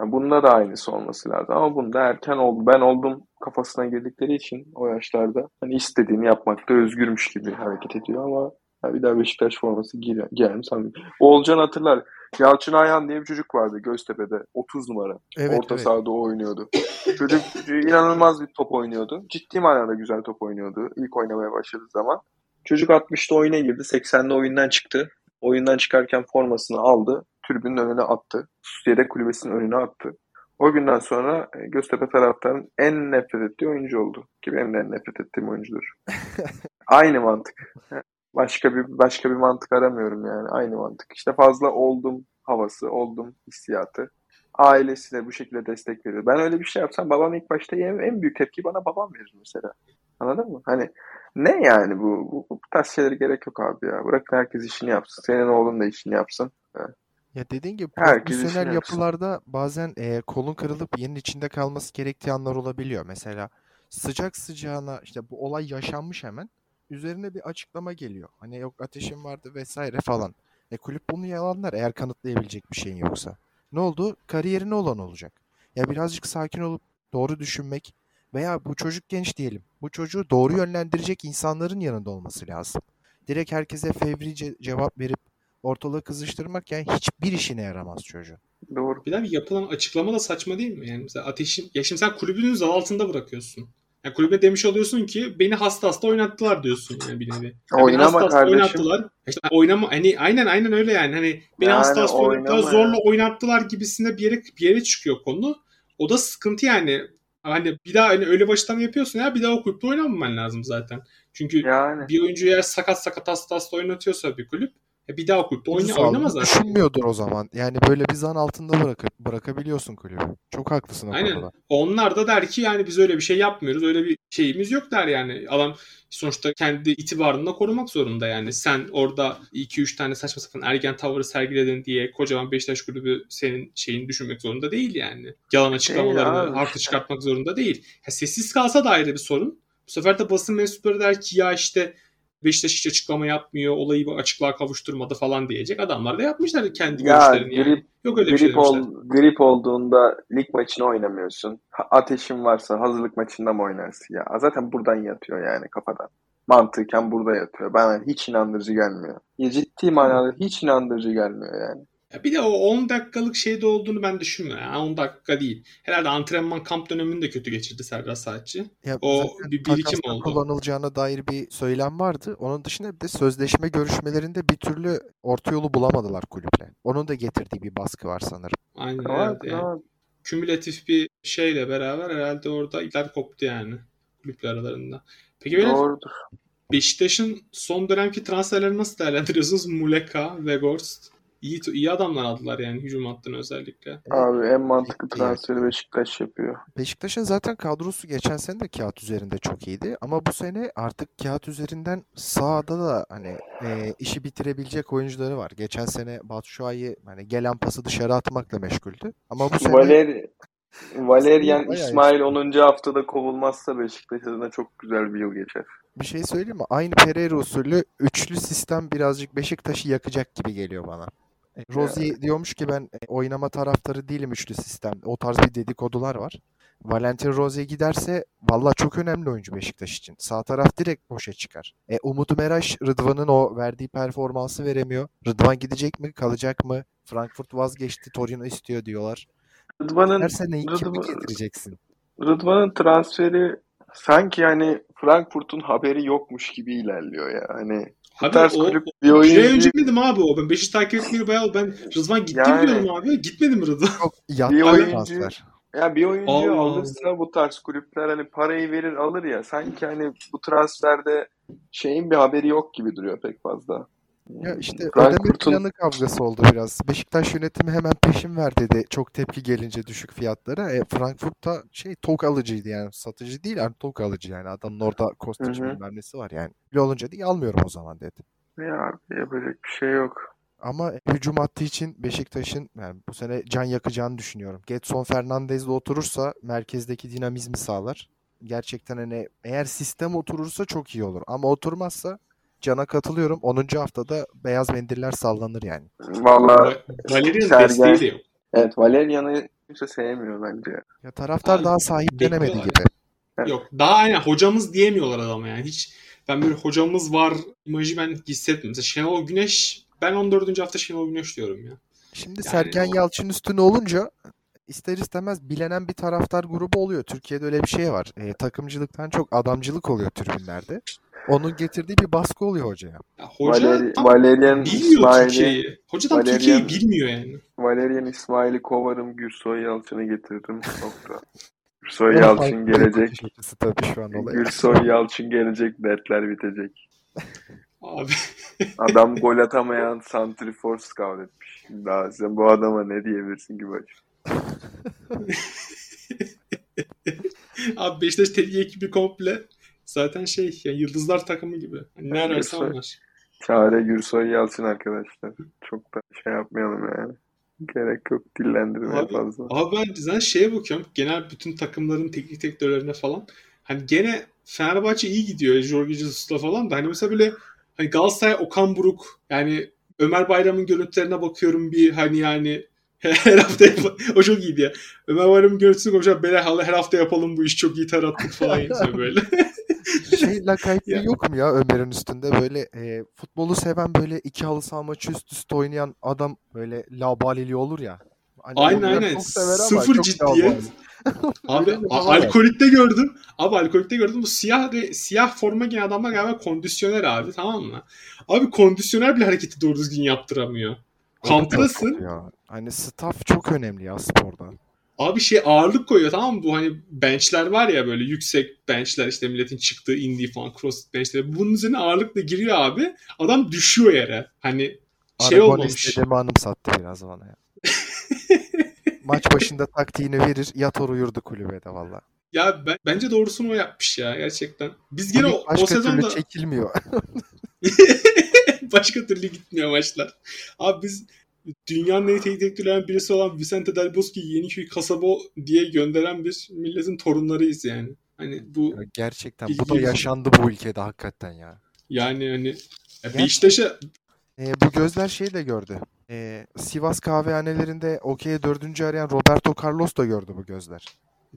Yani bunda da aynısı olması lazım. Ama bunda erken oldu. Ben oldum kafasına girdikleri için o yaşlarda hani istediğini yapmakta özgürmüş gibi hareket ediyor ama bir daha Beşiktaş forması giyer, giyer mi sanmıyorum. Oğulcan hatırlar. Yalçın Ayhan diye bir çocuk vardı Göztepe'de. 30 numara. Evet, Orta evet. sahada o oynuyordu. Çocuk inanılmaz bir top oynuyordu. Ciddi manada güzel top oynuyordu. İlk oynamaya başladığı zaman. Çocuk 60'ta oyuna girdi. 80'de oyundan çıktı. Oyundan çıkarken formasını aldı. Tribünün önüne attı. Yedek kulübesinin önüne attı. O günden sonra e, Göztepe taraftarının en nefret ettiği oyuncu oldu. Ki benim de en nefret ettiğim oyuncudur. Aynı mantık. Başka bir başka bir mantık aramıyorum yani. Aynı mantık. İşte fazla oldum havası, oldum hissiyatı. Ailesi de bu şekilde destek veriyor. Ben öyle bir şey yapsam babam ilk başta en, en büyük tepki bana babam verir mesela. Anladın mı? Hani ne yani bu? Bu, bu tarz şeylere gerek yok abi ya. Bırakın herkes işini yapsın. Senin oğlun da işini yapsın. Ya dediğin gibi profesyonel yapsın. yapılarda bazen e, kolun kırılıp yerin içinde kalması gerektiği anlar olabiliyor. Mesela sıcak sıcağına işte bu olay yaşanmış hemen. Üzerine bir açıklama geliyor. Hani yok ateşim vardı vesaire falan. E kulüp bunu yalanlar eğer kanıtlayabilecek bir şeyin yoksa. Ne oldu? Kariyerine olan olacak. Ya birazcık sakin olup doğru düşünmek veya bu çocuk genç diyelim. Bu çocuğu doğru yönlendirecek insanların yanında olması lazım. Direkt herkese fevrice cevap verip ortalığı kızıştırmak yani hiçbir işine yaramaz çocuğun. Doğru. Bir daha bir yapılan açıklama da saçma değil mi? Yani mesela ateşin ya şimdi sen kulübünün zan altında bırakıyorsun. Yani kulübe demiş oluyorsun ki beni hasta hasta oynattılar diyorsun yani bir nevi. Yani Oynama hasta hasta kardeşim. oynattılar. İşte oynama hani aynen aynen öyle yani. Hani beni Yani hasta hasta oynattılar, zorla oynattılar gibisinde bir yere bir yere çıkıyor konu. O da sıkıntı yani. Hani bir daha hani öyle baştan yapıyorsun ya bir daha o kulüpte oynamaman lazım zaten. Çünkü Yani. bir oyuncu eğer sakat sakat hasta hasta oynatıyorsa bir kulüp e bir daha kulüpte oyna, oynamaz zaten. düşünmüyordur o zaman. Yani böyle bir zan altında bırakıp bırakabiliyorsun kulübü. Çok haklısın o Aynen. konuda. Onlar da der ki yani biz öyle bir şey yapmıyoruz. Öyle bir şeyimiz yok der yani. Adam sonuçta kendi itibarını da korumak zorunda yani. Sen orada 2-3 tane saçma sapan ergen tavırı sergiledin diye kocaman Beşiktaş kulübü senin şeyini düşünmek zorunda değil yani. Yalan açıklamalarını abi. haklı çıkartmak zorunda değil. Ha, sessiz kalsa da ayrı bir sorun. Bu sefer de basın mensupları der ki ya işte Beşiktaş hiç açıklama yapmıyor, olayı bu açıklığa kavuşturmadı falan diyecek. Adamlar da yapmışlar kendi Ya görüşlerini yani. grip Yok öyle bir şey grip, demişler. ol, grip olduğunda lig maçını oynamıyorsun. Ateşin varsa hazırlık maçında mı oynarsın? Ya zaten buradan yatıyor yani kafadan. Mantıken burada yatıyor. Bana hiç inandırıcı gelmiyor. Ya ciddi manada hiç inandırıcı gelmiyor yani. Ya bir de o 10 dakikalık şeyde olduğunu ben düşünmüyorum. Yani 10 dakika değil. Herhalde antrenman kamp dönemini de kötü geçirdi Serdar Saatçi. Ya O bir birikim oldu. kullanılacağına dair bir söylem vardı. Onun dışında bir de sözleşme görüşmelerinde bir türlü orta yolu bulamadılar kulüple. Onun da getirdiği bir baskı var sanırım. Aynen Ama, evet. Yani kümülatif bir şeyle beraber herhalde orada ipler koptu yani kulüpler aralarında. Peki böyle doğrudur. Beşiktaş'ın son dönemki transferleri nasıl değerlendiriyorsunuz? Muleka, Weghorst. İyi, iyi adamlar aldılar yani hücum hattını özellikle. Abi en mantıklı transferi Beşiktaş yapıyor. Beşiktaş'ın zaten kadrosu geçen sene de kağıt üzerinde çok iyiydi. Ama bu sene artık kağıt üzerinden sahada da hani e, işi bitirebilecek oyuncuları var. Geçen sene Batshuayi hani gelen pası dışarı atmakla meşguldü. Ama bu sene Valer Valerian İsmail 10. haftada kovulmazsa Beşiktaş adına çok güzel bir yıl geçer. bir şey söyleyeyim mi? Aynı Pereira usulü üçlü sistem birazcık Beşiktaş'ı yakacak gibi geliyor bana. E, Rozi diyormuş ki ben e, oynama taraftarı değilim üçlü sistem. O tarz bir dedikodular var. Valentin Rozi giderse valla çok önemli oyuncu Beşiktaş için. Sağ taraf direkt boşa çıkar. E, Umut Meraş Rıdvan'ın o verdiği performansı veremiyor. Rıdvan gidecek mi kalacak mı? Frankfurt vazgeçti Torino istiyor diyorlar. Rıdvan'ın Her sene kimi Rıdvan- getireceksin? Rıdvan'ın transferi sanki hani Frankfurt'un haberi yokmuş gibi ilerliyor ya. Hani bu Abi tarz o, kulüp bir oyuncu ay önce miydim abi o? Ben Beşiktaş takip etmeye bayağı ben Rıdvan gitti Yani- diyordum abi. Gitmedi mi Rıdvan? Çok yattı Bir oyuncu- transfer. Ya bir Allah alırsa bu tarz kulüpler hani parayı verir alır ya sanki hani bu transferde şeyin bir haberi yok gibi duruyor pek fazla. Ya işte ödeme Frankfurt'un planı kavgası oldu biraz. Beşiktaş yönetimi hemen peşin ver dedi. Çok tepki gelince düşük fiyatlara. E, Frankfurt'ta şey tok alıcıydı yani satıcı değil yani tok alıcı yani. Adamın orada bilmem nesi var yani. Öyle olunca değil almıyorum o zaman dedi. ya abi yapacak bir şey yok. Ama hücum hattı için Beşiktaş'ın yani bu sene can yakacağını düşünüyorum. Getson Fernandez'le oturursa merkezdeki dinamizmi sağlar. Gerçekten hani eğer sistem oturursa çok iyi olur. Ama oturmazsa cana katılıyorum. 10. haftada beyaz mendiller sallanır yani. Valla Va- Valerian Sergen desteği de yok. evet Valerian'ı kimse sevmiyor bence. Ya taraftar Abi daha sahiplenemedi gibi. Evet. Yok daha aynen hocamız diyemiyorlar adama yani. Hiç ben böyle hocamız var imajı ben hissetmiyorum. Mesela Şenol Güneş ben 14. hafta Şenol Güneş diyorum ya. Şimdi Yani Sergen o Yalçın üstüne olunca ister istemez bilenen bir taraftar grubu oluyor. Türkiye'de öyle bir şey var. E, takımcılıktan çok adamcılık oluyor tribünlerde. Onun getirdiği bir baskı oluyor hocaya. ya hoca Valeri, tam Valerian bilmiyor İsmail'i Türkiye'yi. Hoca tam Türkiye'yi Valerian bilmiyor yani. Valerian İsmail'i kovarım Gürsoy Yalçın'ı getirdim. Nokta. Gürsoy Yalçın gelecek. tabii şu an. Gürsoy Yalçın gelecek. Dertler bitecek. Abi Adam gol atamayan santrifor scout etmiş. Daha sen bu adama ne diyebilirsin ki baş? abi Beşiktaş teknik ekibi komple zaten şey yani yıldızlar takımı gibi. Hani ne ararsa Gürsoy. onlar. Çare Gürsoy Yalçın arkadaşlar. Çok da şey yapmayalım yani. Gerek yok dillendirmeye Abi, fazla. abi ben zaten şeye bakıyorum. Genel bütün takımların teknik direktörlerine falan. Hani gene Fenerbahçe iyi gidiyor. Jorge Jesus'la falan da. Hani mesela böyle hani Galatasaray Okan Buruk yani Ömer Bayram'ın görüntülerine bakıyorum bir hani yani her hafta yap- o çok iyiydi ya. Ömer Bayram'ın görüntüsünü konuşuyor. Beyler her hafta yapalım bu iş çok iyi ter attık falan yazıyor böyle. Şey lakaytlığı yok mu ya Ömer'in üstünde böyle e, futbolu seven böyle iki halı saha maçı üst üste oynayan adam böyle labalili olur ya. Hani Aynen aynen. çok Sıfır çok ciddiyet. Abi a- alkolikte gördüm. Abi alkolikte gördüm. Bu siyah re- siyah forma giyen adamlar galiba kondisyoner abi tamam mı? Abi kondisyoner bile hareketi doğru düzgün yaptıramıyor. Kamptasın. ya. Hani staff çok önemli ya sporda. Abi şey ağırlık koyuyor tamam mı? Bu hani benchler var ya böyle yüksek benchler işte milletin çıktığı indiği falan cross benchleri. Bunun üzerine ağırlıkla giriyor abi. Adam düşüyor yere. Hani şey Aragones olmamış. dedemi anımsattı biraz bana ya. Maç başında taktiğini verir yatar uyurdu kulübede valla. Ya ben, bence doğrusunu o yapmış ya gerçekten. Biz gene o, o türlü sezonda çekilmiyor. Başka türlü gitmiyor maçlar. Abi biz dünyanın en iyi teknik direktörlerinden birisi olan Vicente Del Bosque'yi Yeniköy kasaba diye gönderen bir milletin torunlarıyız yani. Hani bu Ya gerçekten bu da yaşandı bu ülkede hakikaten ya. yani hani ya Gerçekten. Beşiktaş'a E, bu gözler şey de gördü. E, Sivas kahvehanelerinde okey dördüncü arayan Roberto Carlos da gördü bu gözler.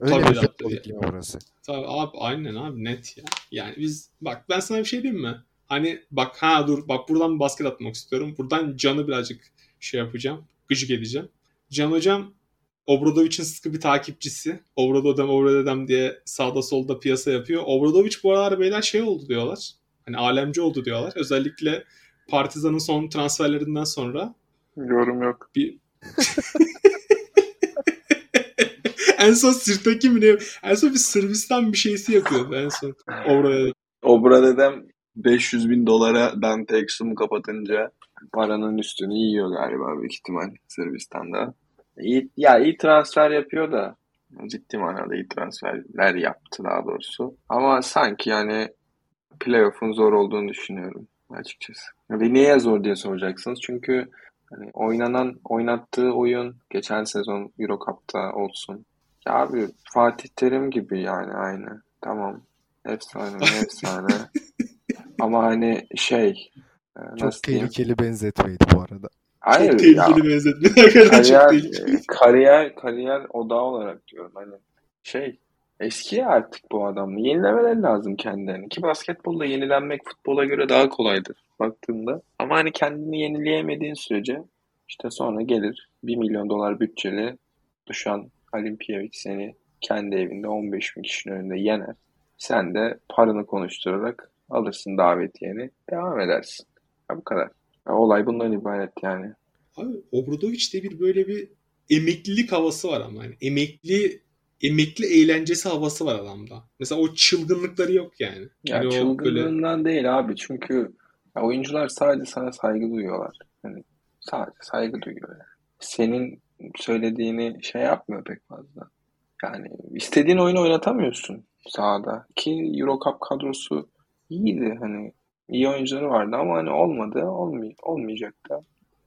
Öyle Tabii bir de- futbol iklimi burası. Tabii abi aynen abi net ya. Yani biz bak ben sana bir şey diyeyim mi? Hani bak ha dur bak buradan basket atmak istiyorum. Buradan Can'ı birazcık şey yapacağım. Gıcık edeceğim. Can hocam Obradovic'in sıkı bir takipçisi. Obradodem Obradodem diye sağda solda piyasa yapıyor. Obradovic bu aralar beyler şey oldu diyorlar. Hani alemci oldu diyorlar. Özellikle Partizan'ın son transferlerinden sonra Yorum yok. bir en son sırttaki mi ne? En son bir Sırbistan bir şeysi yapıyordu en son. Oraya. Obra dedem 500 bin dolara Dante Exum'u kapatınca paranın üstünü yiyor galiba büyük ihtimal Sırbistan'da. İyi, ya iyi transfer yapıyor da ciddi manada iyi transferler yaptı daha doğrusu. Ama sanki yani playoff'un zor olduğunu düşünüyorum açıkçası. Ve niye zor diye soracaksınız. Çünkü hani oynanan, oynattığı oyun geçen sezon Euro Cup'ta olsun. Ya abi Fatih Terim gibi yani aynı. Tamam. Efsane, efsane. Ama hani şey e, Çok nasıl diyeyim? tehlikeli benzetmeydi bu arada. Hayır çok ya tehlikeli benzetme. Hakikaten çok kariyer, tehlikeli. e, kariyer, kariyer odağı olarak diyorum. Hani şey eski ya artık bu adam. Yenilemeleri lazım kendilerini. Ki basketbolda yenilenmek futbola göre daha kolaydır baktığında. Ama hani kendini yenileyemediğin sürece işte sonra gelir 1 milyon dolar bütçeli Dušan Alimpijević seni kendi evinde 15 bin kişinin önünde yener. Sen de paranı konuşturarak alırsın davetiyeni. Devam edersin. Ya bu kadar. Ya olay bundan ibaret yani. Abi Obradovic de bir böyle bir emeklilik havası var ama yani emekli emekli eğlencesi havası var adamda. Mesela o çılgınlıkları yok yani. Ya o çılgınlığından değil abi çünkü ya oyuncular sadece sana saygı duyuyorlar. Hani sadece saygı duyuyor yani. Senin söylediğini şey yapmıyor pek fazla. Yani istediğin oyunu oynatamıyorsun sahada. Ki Euro Cup kadrosu iyiydi hani iyi oyuncuları vardı ama hani olmadı olmay olmayacak da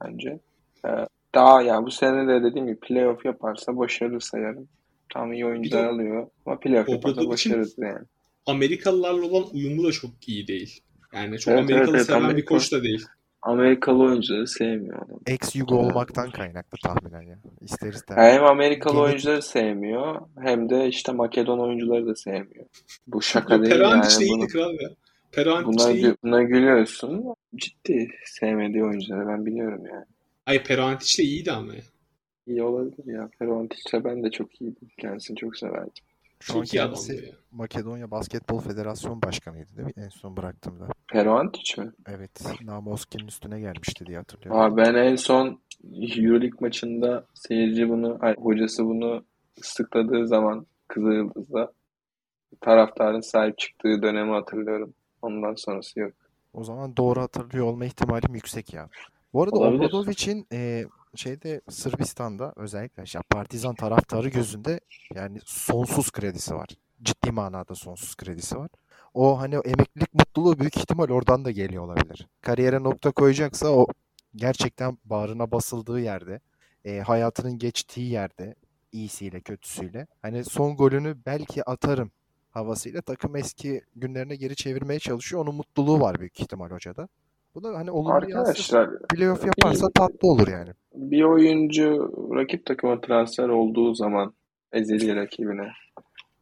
bence. Ee, daha yani bu sene de dediğim gibi playoff yaparsa başarılı sayarım. Tam iyi oyuncular Bir de alıyor ama playoff yaparsa başarılı yani. Amerikalılarla olan uyumu da çok iyi değil. Yani çok Evet evet Amerikalı evet seven bir Amerika koç da değil. Amerikalı oyuncuları sevmiyor adam. Ex-Yugo Ee, olmaktan kaynaklı tahminen ya. İster Ya istemez. hem Amerikalı Genetik oyuncuları sevmiyor hem de işte Makedon oyuncuları da sevmiyor. Bu şaka değil Perantic de yani iyiydi bunu kral ya. Perantic buna gü- buna gülüyorsun. Ciddi sevmediği oyuncuları ben biliyorum yani. Ay Perantic de iyiydi ama ya. İyi olabilir ya. Perontic'le ben de çok iyiydim. Kendisini çok severdim. Şu Çok iyi adamdı ya. Makedonya Basketbol Federasyonu Başkanıydı değil mi? En son bıraktığımda. Perontic mi? Evet. Namoski'nin üstüne gelmişti diye hatırlıyorum. Aa, ben en son Euroleague maçında seyirci bunu, ay, hocası bunu ıslıkladığı zaman Kızılyıldız'da taraftarın sahip çıktığı dönemi hatırlıyorum. Ondan sonrası yok. O zaman doğru hatırlıyor olma ihtimalim yüksek ya. Bu arada. Obradovic'in e, şeyde Sırbistan'da özellikle işte Partizan taraftarı gözünde yani sonsuz kredisi var. Ciddi manada sonsuz kredisi var. O hani emeklilik mutluluğu büyük ihtimal oradan da geliyor olabilir. Kariyere nokta koyacaksa o gerçekten bağrına basıldığı yerde, e, hayatının geçtiği yerde iyisiyle kötüsüyle hani son golünü belki atarım havasıyla takım eski günlerine geri çevirmeye çalışıyor. Onun mutluluğu var büyük ihtimal hocada. Bu da hani olumlu. Arkadaşlar Playoff yaparsa tatlı olur yani. bir oyuncu rakip takıma transfer olduğu zaman ezeli rakibine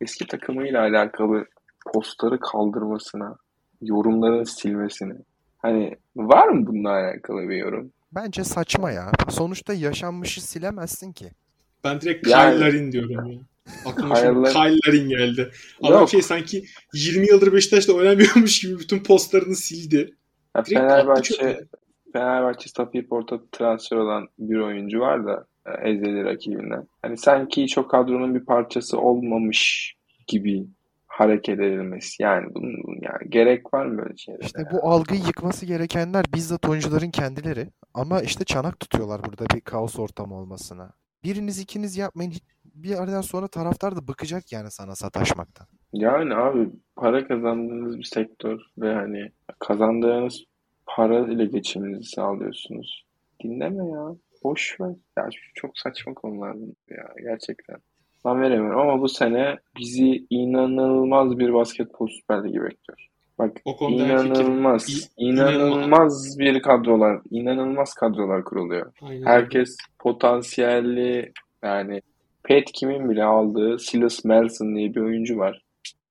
eski takımıyla alakalı postları kaldırmasına, yorumların silmesine. Hani var mı bununla alakalı bir yorum? Bence saçma ya. Sonuçta yaşanmışı silemezsin ki. Ben direkt Yani- Kyle Larin diyorum ya. Aklıma şimdi Kyle- Kyle Larin geldi. Adam Yok. şey sanki 20 yıldır Beşiktaş'ta oynamıyormuş gibi bütün postlarını sildi. Ya Direkt. Fenerbahçe Fenerbahçe Safi Port'a transfer olan bir oyuncu var da e, ezeli rakibinden. Hani sanki çok kadronun bir parçası olmamış gibi hareket edilmesi. Yani bunun yani gerek var mı böyle şeylere? İşte bu algıyı yıkması gerekenler bizzat oyuncuların kendileri. Ama işte çanak tutuyorlar burada bir kaos ortamı olmasına. Biriniz ikiniz yapmayın. Bir aradan sonra taraftar da bıkacak yani sana sataşmaktan. Yani abi para kazandığınız bir sektör ve hani kazandığınız para ile geçiminizi sağlıyorsunuz. Dinleme ya. Boş ver. Ya şu çok saçma konular ya gerçekten. Ben veremiyorum ama bu sene bizi inanılmaz bir basketbol süper ligi bekliyor. Bak O konuda inanılmaz, İ- inanılmaz bir kadrolar, inanılmaz kadrolar kuruluyor. Aynen. Herkes potansiyelli yani Pat Kim'in bile aldığı Silas Merson diye bir oyuncu var.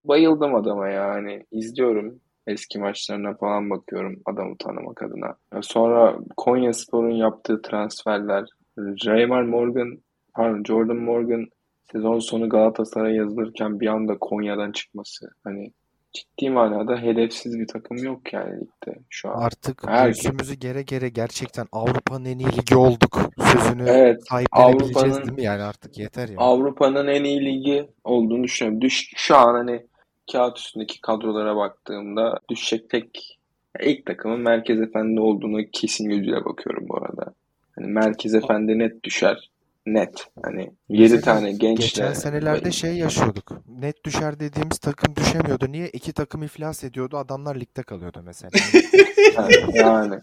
Bayıldım adama yani. izliyorum. Eski maçlarına falan bakıyorum adamı tanımak adına. Sonra Konyaspor'un yaptığı transferler. Raymar Morgan, pardon Jordan Morgan sezon sonu Galatasaray'a yazılırken bir anda Konya'dan çıkması. Hani ciddi manada hedefsiz bir takım yok yani ligde şu an. Artık göğsümüzü gere gere gerçekten Avrupa'nın en iyi ligi olduk. Sözünü Evet, sahiplenebileceğiz değil mi? Yani artık yeter ya. Avrupa'nın en iyi ligi olduğunu düşünüyorum. Düş, şu an hani kağıt üstündeki kadrolara baktığımda düşecek tek ilk takımın Merkez Efendi olduğunu kesin gözüyle bakıyorum bu arada. Hani Merkez Efendi net düşer. Net. Hani 7 Mesela tane gençle Geçen senelerde şey yaşıyorduk. Net düşer dediğimiz takım düşemiyordu. Niye? İki takım iflas ediyordu. Adamlar ligde kalıyordu mesela. Ha, yani.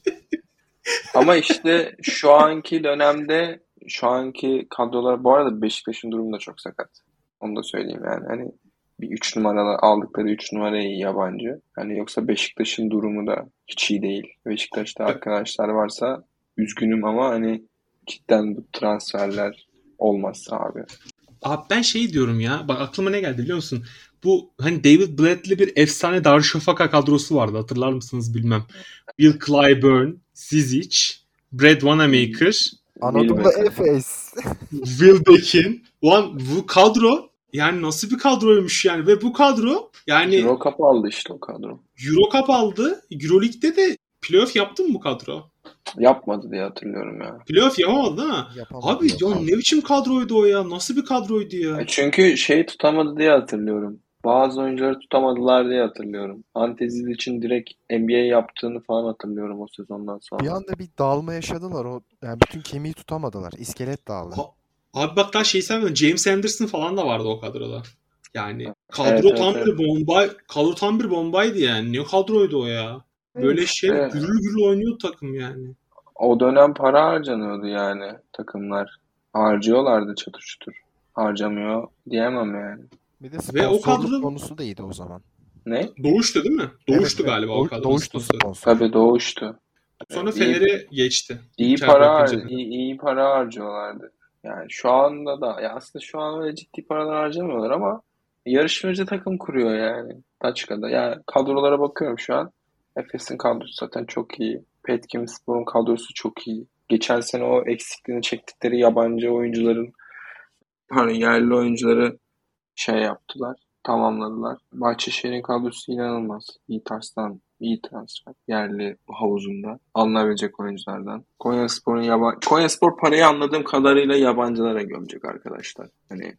Ama işte şu anki dönemde şu anki kadrolar bu arada Beşiktaş'ın durumu da çok sakat. Onu da söyleyeyim yani. Hani bir 3 numaralı aldıkları 3 numarayı yabancı. Hani yoksa Beşiktaş'ın durumu da hiç iyi değil. Beşiktaş'ta arkadaşlar varsa üzgünüm ama hani cidden bu transferler olmazsa abi. Abi ben şey diyorum ya. Bak aklıma ne geldi biliyor musun? Bu hani David Blatt'li bir efsane Darüşşafaka kadrosu vardı. Hatırlar mısınız bilmem. Bill Clyburn, Zizic, Brad Wanamaker, Anadolu Bilmem. Efes. Will Beck'in. Ulan bu kadro yani nasıl bir kadroymuş yani ve bu kadro yani Euro Cup aldı işte o kadro. Euro Cup aldı. Euroleague'de de playoff yaptı mı bu kadro? Yapmadı diye hatırlıyorum ya. Playoff yapamadı değil mi? Yapamadı, Abi ya yapamadı. ne biçim kadroydu o ya? Nasıl bir kadroydu ya? E Çünkü şeyi tutamadı diye hatırlıyorum. Bazı oyuncuları tutamadılar diye hatırlıyorum. Anteziz için direkt NBA yaptığını falan hatırlıyorum o sezondan sonra. Bir anda bir dağılma yaşadılar. O yani bütün kemiği tutamadılar. İskelet dağıldı. Ha- Abi bak daha şey sevmedim. James Anderson falan da vardı o kadroda. Yani kadro Evet, evet, tam evet. bir bomba, kadro tam bir bombaydı yani. Ne kadroydu o ya? Böyle şey Evet. gürül gürül oynuyordu takım yani. O dönem para harcanıyordu yani takımlar. Harcıyorlardı çatır çutur. Harcamıyor diyemem yani. Bir de Ve o kadro- konusu da iyiydi o zaman. Ne? Doğuştu değil mi? Doğuştu Evet, galiba o kadro. Doğuştu sponsor. Tabii doğuştu. Sonra Fener'e geçti. İyi para har- iyi, iyi para harcıyorlardı. Yani şu anda da ya aslında şu an öyle ciddi paralar harcamıyorlar ama yarışmacı takım kuruyor yani Taçka'da. Yani kadrolara bakıyorum şu an. Efes'in kadrosu zaten çok iyi. Petkimspor'un kadrosu çok iyi. Geçen sene o eksikliğini çektikleri yabancı oyuncuların pardon yerli oyuncuları şey yaptılar. Tamamladılar. Bahçeşehir'in kadrosu inanılmaz. İyi tarzdan, iyi transfer. Yerli havuzunda. Alınabilecek oyunculardan. Konyaspor'un yaban Konyaspor parayı anladığım kadarıyla yabancılara gömecek arkadaşlar. Hani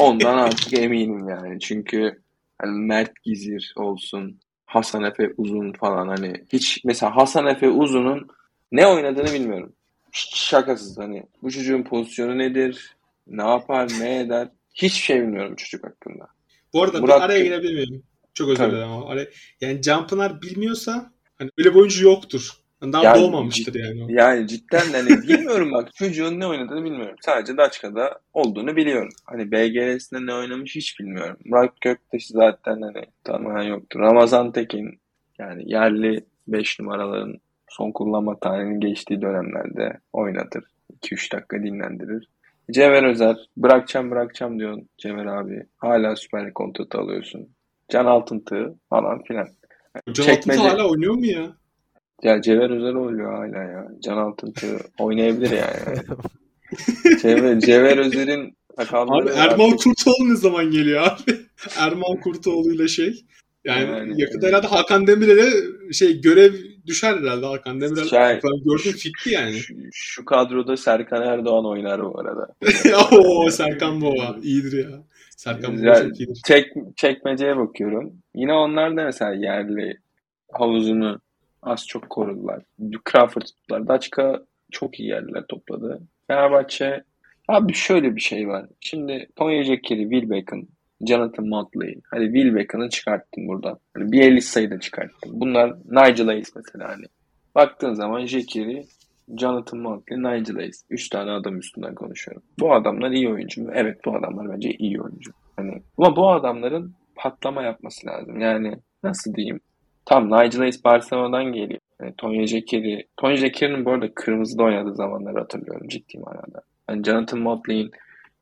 ondan artık eminim yani. Çünkü hani Mert Gizir olsun, Hasan Efe Uzun falan hani hiç mesela Hasan Efe Uzun'un ne oynadığını bilmiyorum. Hiç şakasız hani bu çocuğun pozisyonu nedir? Ne yapar, ne eder? Hiçbir şey bilmiyorum çocuk hakkında. Bu arada Murat bir araya girebilir miyim? Çok özür dilerim ama. Yani Canpınar bilmiyorsa hani öyle bir oyuncu yoktur. Daha Yani doğmamıştır yani. Yani cidden de hani bilmiyorum bak çocuğun ne oynadığını bilmiyorum. Sadece Daçka'da olduğunu biliyorum. Hani BGS'inde ne oynamış hiç bilmiyorum. Murat Göktaş zaten hani tamamen yoktur. Ramazan Tekin yani yerli 5 numaraların son kullanma tarihinin geçtiği dönemlerde oynatır. 2-3 dakika dinlendirir. Cevher Özer bırakacağım bırakacağım diyorsun Cevher abi. Hala Süper Lig kontratı alıyorsun. Can Altıntı falan filan. Can çekmece- Altıntı hala oynuyor mu ya? Ya Cevher Özer oluyor hala ya. Can Altıntı oynayabilir yani. Cevher, Cevher Özer'in sakalları Abi. Erman Kurtoğlu ne zaman geliyor abi? Erman Kurtoğlu ile şey. Yani, Yani- yakında herhalde Hakan Demirel'e şey görev düşer herhalde Hakan Demirel. Şey- ben gördüm fitti yani. Şu, şu kadroda Serkan Erdoğan oynar bu arada. Oo Serkan Baba iyidir ya. Serkan Baba çok iyidir. Çek, çekmeceye bakıyorum. Yine onlar da mesela yerli havuzunu az çok korudular. Crawford tuttular. Daçka çok iyi yerler topladı. Fenerbahçe abi şöyle bir şey var. Şimdi Tonya Jekiri, Will Beckham, Jonathan Motley. Hadi Will Beckham'ı çıkarttın buradan. Hani bir 50 sayıda çıkarttın. Bunlar Nigel Hayes mesela hani. Baktığın zaman Jekiri, Jonathan Motley, Nigel Hayes. Üç tane adam üstünden konuşuyorum. Bu adamlar iyi oyuncu mu? Evet bu adamlar bence iyi oyuncu. Hani, ama bu adamların patlama yapması lazım. Yani nasıl diyeyim? Tam Nigel Hayes Barcelona'dan geliyor. Yani Tonya Jekiri. Tonya Jekiri'nin bu arada kırmızıda oynadığı zamanları hatırlıyorum ciddi manada. Yani Jonathan Motley'in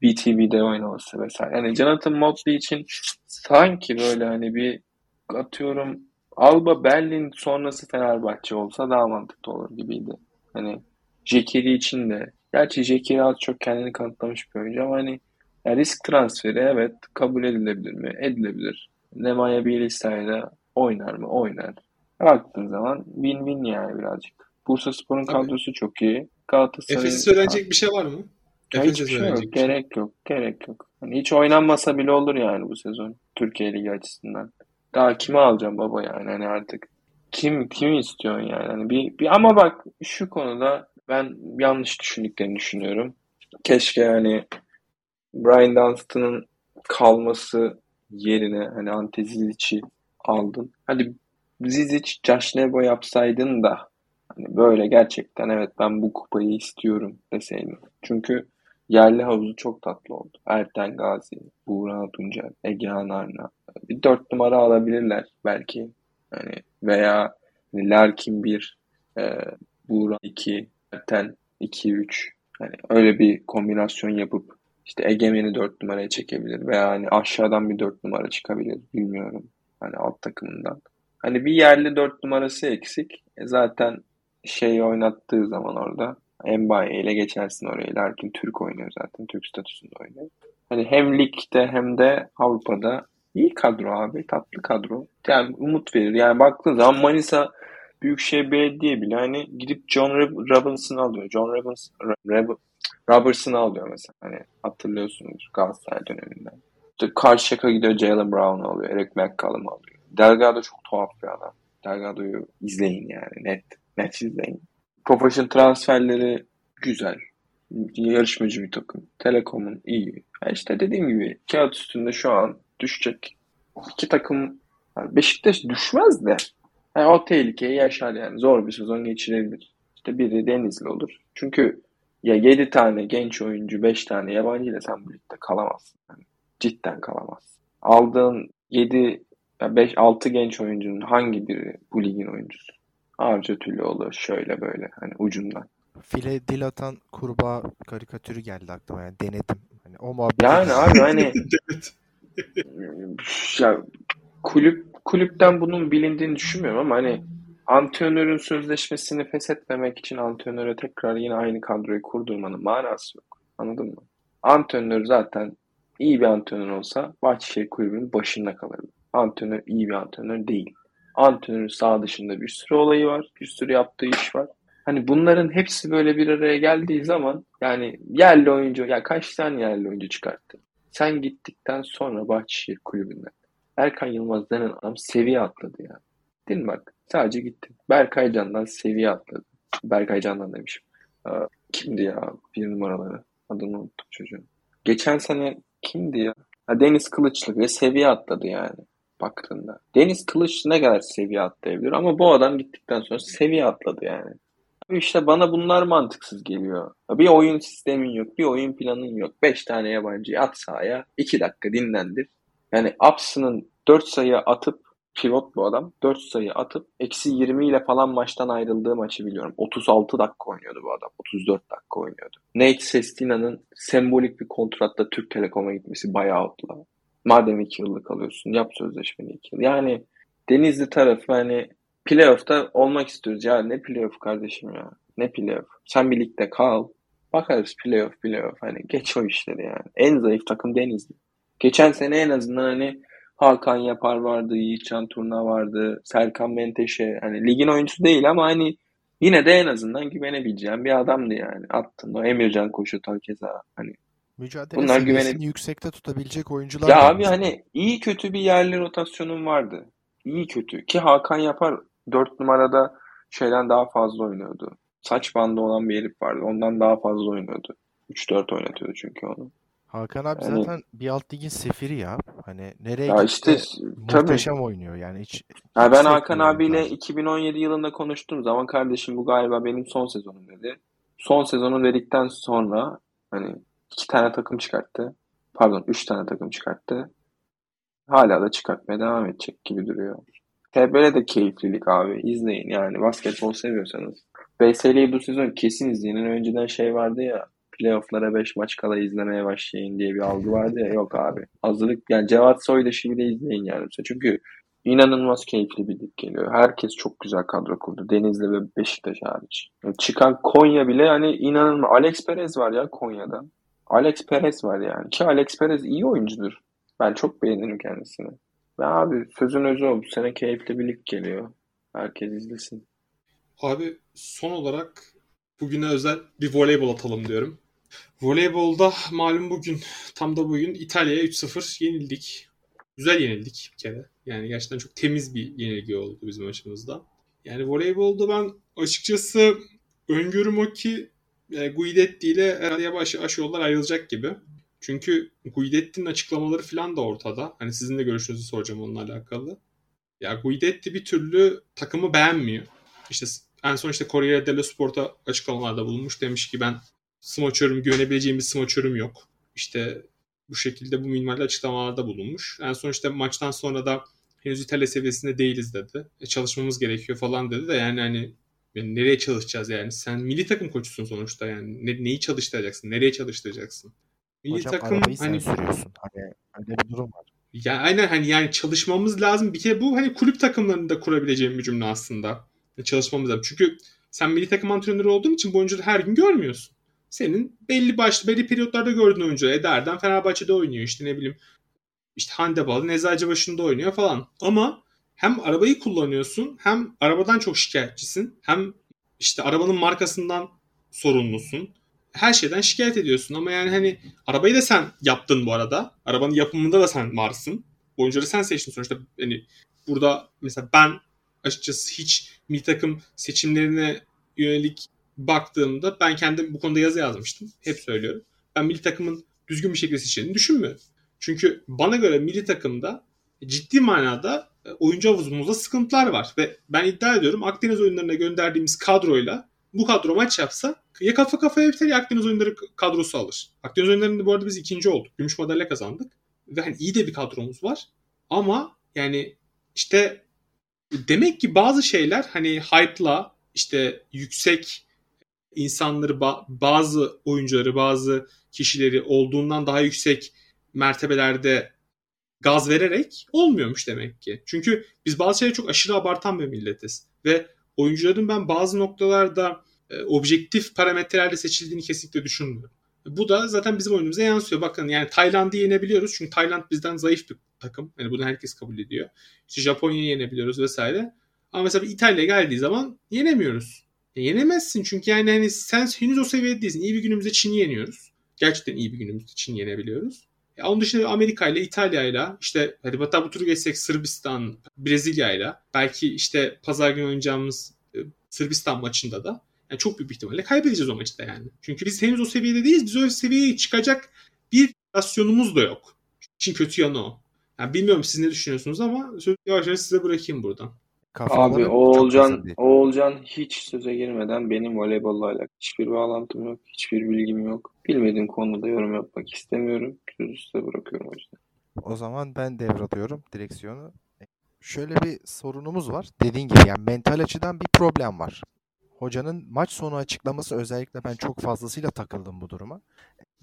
BTB'de oynaması vesaire. Yani Jonathan Motley için sanki böyle hani bir atıyorum Alba Berlin sonrası Fenerbahçe olsa daha mantıklı olur gibiydi. Hani Jekiri için de. Gerçi Jekiri az çok kendini kanıtlamış bir oyuncu ama hani ya risk transferi evet kabul edilebilir mi? Edilebilir. Nemanja Bjelica oynar mı? Oynar. Baktığın zaman win-win yani birazcık. Bursa Spor'un kadrosu çok iyi. Galatasaray'ın Efes'e söylenecek bir şey var mı? Efes'e şey yok. şey. Gerek yok. Gerek yok. Hani hiç oynanmasa bile olur yani bu sezon. Türkiye Ligi açısından. Daha kimi alacağım baba yani hani artık. Kim kimi istiyorsun yani? Hani bir, bir ama bak şu konuda ben yanlış düşündüklerini düşünüyorum. Keşke yani Brian Dunstan'ın kalması yerine hani Ante Zizic'i aldın. Hadi Zizic, Josh Nebo yapsaydın da hani böyle gerçekten evet ben bu kupayı istiyorum deseydin. Çünkü yerli havuzu çok tatlı oldu. Erten Gazi, Buğra Tuncel, Egehan Arna. Bir dört numara alabilirler belki. Hani veya hani Larkin 1, e, Buğra 2, Erten 2-3. Hani öyle bir kombinasyon yapıp işte Egemen'i 4 numaraya çekebilir veya hani aşağıdan bir 4 numara çıkabilir bilmiyorum. Hani alt takımından. Hani bir yerli 4 numarası eksik. E zaten şey oynattığı zaman orada Mbaye ile geçersin oraya. Larkin Türk oynuyor zaten. Türk statüsünde oynuyor. Hani hem ligde hem de Avrupa'da iyi kadro abi. Tatlı kadro. Yani umut verir. Yani baktığın zaman Manisa Büyükşehir Belediye bile hani gidip John Robinson'ı alıyor. John Robinson, Rob, alıyor mesela. Hani hatırlıyorsunuz Galatasaray döneminden. Karşıyaka gidiyor Jalen Brown'u alıyor. Eric McCallum'ı alıyor. Delgado çok tuhaf bir adam. Delgado'yu izleyin yani. Net. Net izleyin. Professional transferleri güzel. Yarışmacı bir takım. Telekom'un iyi. Yani işte dediğim gibi kağıt üstünde şu an düşecek. iki takım yani Beşiktaş düşmez de yani o tehlikeyi yaşar yani. Zor bir sezon geçirebilir. İşte biri Denizli olur. Çünkü ya 7 tane genç oyuncu, 5 tane yabancı ile sen bu kalamazsın. Yani cidden kalamazsın. Aldığın 7 5 6 genç oyuncunun hangi biri bu ligin oyuncusu? Arca olur şöyle böyle hani ucundan. File dil atan kurbağa karikatürü geldi aklıma yani denedim. Hani o muhabbet. Yani abi hani ya kulüp kulüpten bunun bilindiğini düşünmüyorum ama hani antrenörün sözleşmesini feshetmemek için antrenöre tekrar yine aynı kadroyu kurdurmanın manası yok. Anladın mı? Antrenör zaten iyi bir antrenör olsa Bahçeşehir kulübünün başında kalırdı. Antrenör iyi bir antrenör değil. Antrenörün sağ dışında bir sürü olayı var. Bir sürü yaptığı iş var. Hani bunların hepsi böyle bir araya geldiği zaman yani yerli oyuncu ya kaç tane yerli oyuncu çıkarttı? Sen gittikten sonra Bahçeşehir kulübünden Erkan Yılmaz denen adam seviye atladı ya. Değil mi bak? Sadece gitti. Berkay Can'dan seviye atladı. Berkay Can'dan demişim. kimdi ya bir numaraları? Adını unuttum çocuğun. Geçen sene kimdi ya? Ha, Deniz Kılıçlı ve seviye atladı yani baktığında. Deniz Kılıç ne kadar seviye atlayabilir ama bu adam gittikten sonra seviye atladı yani. İşte bana bunlar mantıksız geliyor. Bir oyun sistemin yok, bir oyun planın yok. 5 tane yabancı at sahaya, 2 dakika dinlendir. Yani Ups'ının 4 sayı atıp pivot bu adam. 4 sayı atıp eksi 20 ile falan maçtan ayrıldığı maçı biliyorum. 36 dakika oynuyordu bu adam. 34 dakika oynuyordu. Nate Sestina'nın sembolik bir kontratta Türk Telekom'a gitmesi bayağı outla. Madem 2 yıllık alıyorsun yap sözleşmeni 2 yıl. Yani Denizli tarafı hani playoff'ta olmak istiyoruz. Ya ne playoff kardeşim ya. Ne playoff. Sen birlikte kal. Bakarız playoff playoff. Hani geç o işleri yani. En zayıf takım Denizli. Geçen sene en azından hani Hakan Yapar vardı, Yiğitcan Turna vardı, Serkan Menteşe. Hani ligin oyuncusu değil ama hani yine de en azından güvenebileceğim bir adamdı yani. Attın o Emircan koşu keza hani Mücadele Bunlar güvene... yüksekte tutabilecek oyuncular. Ya abi hani iyi kötü bir yerli rotasyonun vardı. İyi kötü. Ki Hakan Yapar 4 numarada şeyden daha fazla oynuyordu. Saç bandı olan bir herif vardı. Ondan daha fazla oynuyordu. 3-4 oynatıyordu çünkü onu. Hakan abi yani, zaten bir alt ligin sefiri ya. Hani nereye ya işte, muhteşem tabii. oynuyor yani hiç. Ya ben Hakan abiyle lazım. 2017 yılında konuştuğum zaman kardeşim bu galiba benim son sezonum dedi. Son sezonu dedikten sonra hani iki tane takım çıkarttı. Pardon üç tane takım çıkarttı. Hala da çıkartmaya devam edecek gibi duruyor. TBL de keyiflilik abi. İzleyin yani basketbol seviyorsanız. BSL'yi bu sezon kesin izleyin. Önceden şey vardı ya playoff'lara 5 maç kala izlemeye başlayın diye bir algı vardı ya. Yok abi. Hazırlık yani Cevat Soydaş'ı bile izleyin yani. Çünkü inanılmaz keyifli bir lig geliyor. Herkes çok güzel kadro kurdu. Denizli ve Beşiktaş hariç. Yani çıkan Konya bile hani inanılmaz. Alex Perez var ya Konya'da. Alex Perez var yani. Ki Alex Perez iyi oyuncudur. Ben çok beğenirim kendisini. Ve abi sözün özü o. Bu sene keyifli bir lig geliyor. Herkes izlesin. Abi son olarak bugüne özel bir voleybol atalım diyorum. Voleybolda malum bugün tam da bugün İtalya'ya 3-0 yenildik. Güzel yenildik bir kere. Yani gerçekten çok temiz bir yenilgi oldu bizim maçımızda. Yani voleybolda ben açıkçası öngörüm o ki e, Guidetti ile herhalde yavaş yavaş yollar ayrılacak gibi. Çünkü Guidetti'nin açıklamaları falan da ortada. Hani sizin de görüşünüzü soracağım onunla alakalı. Ya Guidetti bir türlü takımı beğenmiyor. İşte en son işte Corriere dello Sport'a açıklamalarda bulunmuş. Demiş ki ben smaçörüm, güvenebileceğim bir smaçörüm yok. İşte bu şekilde bu minimal açıklamalarda bulunmuş. En son işte maçtan sonra da henüz İtalya seviyesinde değiliz dedi. E, çalışmamız gerekiyor falan dedi de yani hani yani nereye çalışacağız yani? Sen milli takım koçusun sonuçta yani. Ne, neyi çalıştıracaksın? Nereye çalıştıracaksın? Milli Hocam takım hani sen sürüyorsun. Hani öyle bir durum var. Ya aynen hani yani çalışmamız lazım. Bir kere bu hani kulüp takımlarında kurabileceğim bir cümle aslında. Çalışmamız lazım. Çünkü sen milli takım antrenörü olduğun için bu oyuncuları her gün görmüyorsun. Senin belli başlı belli periyotlarda gördüğün oyuncu Eda Fenerbahçe'de oynuyor işte ne bileyim işte Handebal, Nezace başında oynuyor falan. Ama hem arabayı kullanıyorsun hem arabadan çok şikayetçisin. Hem işte arabanın markasından sorumlusun. Her şeyden şikayet ediyorsun ama yani hani arabayı da sen yaptın bu arada. Arabanın yapımında da sen varsın. Oyuncuları sen seçtin sonuçta. Hani burada mesela ben açıkçası hiç milli takım seçimlerine yönelik baktığımda ben kendim bu konuda yazı yazmıştım. Hep söylüyorum. Ben milli takımın düzgün bir şekilde seçildiğini düşünmüyorum. Çünkü bana göre milli takımda ciddi manada e, oyuncu havuzumuzda sıkıntılar var. Ve ben iddia ediyorum Akdeniz oyunlarına gönderdiğimiz kadroyla bu kadro maç yapsa ya kafa kafaya biter ya Akdeniz oyunları kadrosu alır. Akdeniz oyunlarında bu arada biz ikinci olduk. Gümüş madalya kazandık. Ve hani iyi de bir kadromuz var. Ama yani işte demek ki bazı şeyler hani hype'la işte yüksek insanları bazı oyuncuları bazı kişileri olduğundan daha yüksek mertebelerde gaz vererek olmuyormuş demek ki. Çünkü biz bazı şeyleri çok aşırı abartan bir milletiz. Ve oyuncuların ben bazı noktalarda e, objektif parametrelerle seçildiğini kesinlikle düşünmüyorum. Bu da zaten bizim oyunumuza yansıyor. Bakın yani Tayland'ı yenebiliyoruz. Çünkü Tayland bizden zayıf bir takım. Yani bunu herkes kabul ediyor. İşte Japonya'yı yenebiliyoruz vesaire. Ama mesela İtalya geldiği zaman yenemiyoruz. Ya yenemezsin çünkü yani hani sen henüz o seviyede değilsin. İyi bir günümüzde Çin'i yeniyoruz. Gerçekten iyi bir günümüzde Çin'i yenebiliyoruz. Ya onun dışında Amerika ile İtalya ile işte hadi hatta bu turu geçsek Sırbistan, Brezilya ile belki işte pazar günü oynayacağımız e, Sırbistan maçında da yani çok büyük bir ihtimalle kaybedeceğiz o maçta yani. Çünkü biz henüz o seviyede değiliz. Biz o seviyeye çıkacak bir rasyonumuz da yok. İşin kötü yanı o. Yani bilmiyorum siz ne düşünüyorsunuz ama yavaş yavaş size bırakayım buradan. Abi Oğulcan, Oğulcan hiç söze girmeden benim voleybolla alakalı hiçbir bağlantım yok, hiçbir bilgim yok. Bilmediğim konuda yorum yapmak istemiyorum. Sözü size bırakıyorum o yüzden. O zaman ben devralıyorum direksiyonu. Şöyle bir sorunumuz var. Dediğin gibi yani mental açıdan bir problem var. Hocanın maç sonu açıklaması özellikle ben çok fazlasıyla takıldım bu duruma.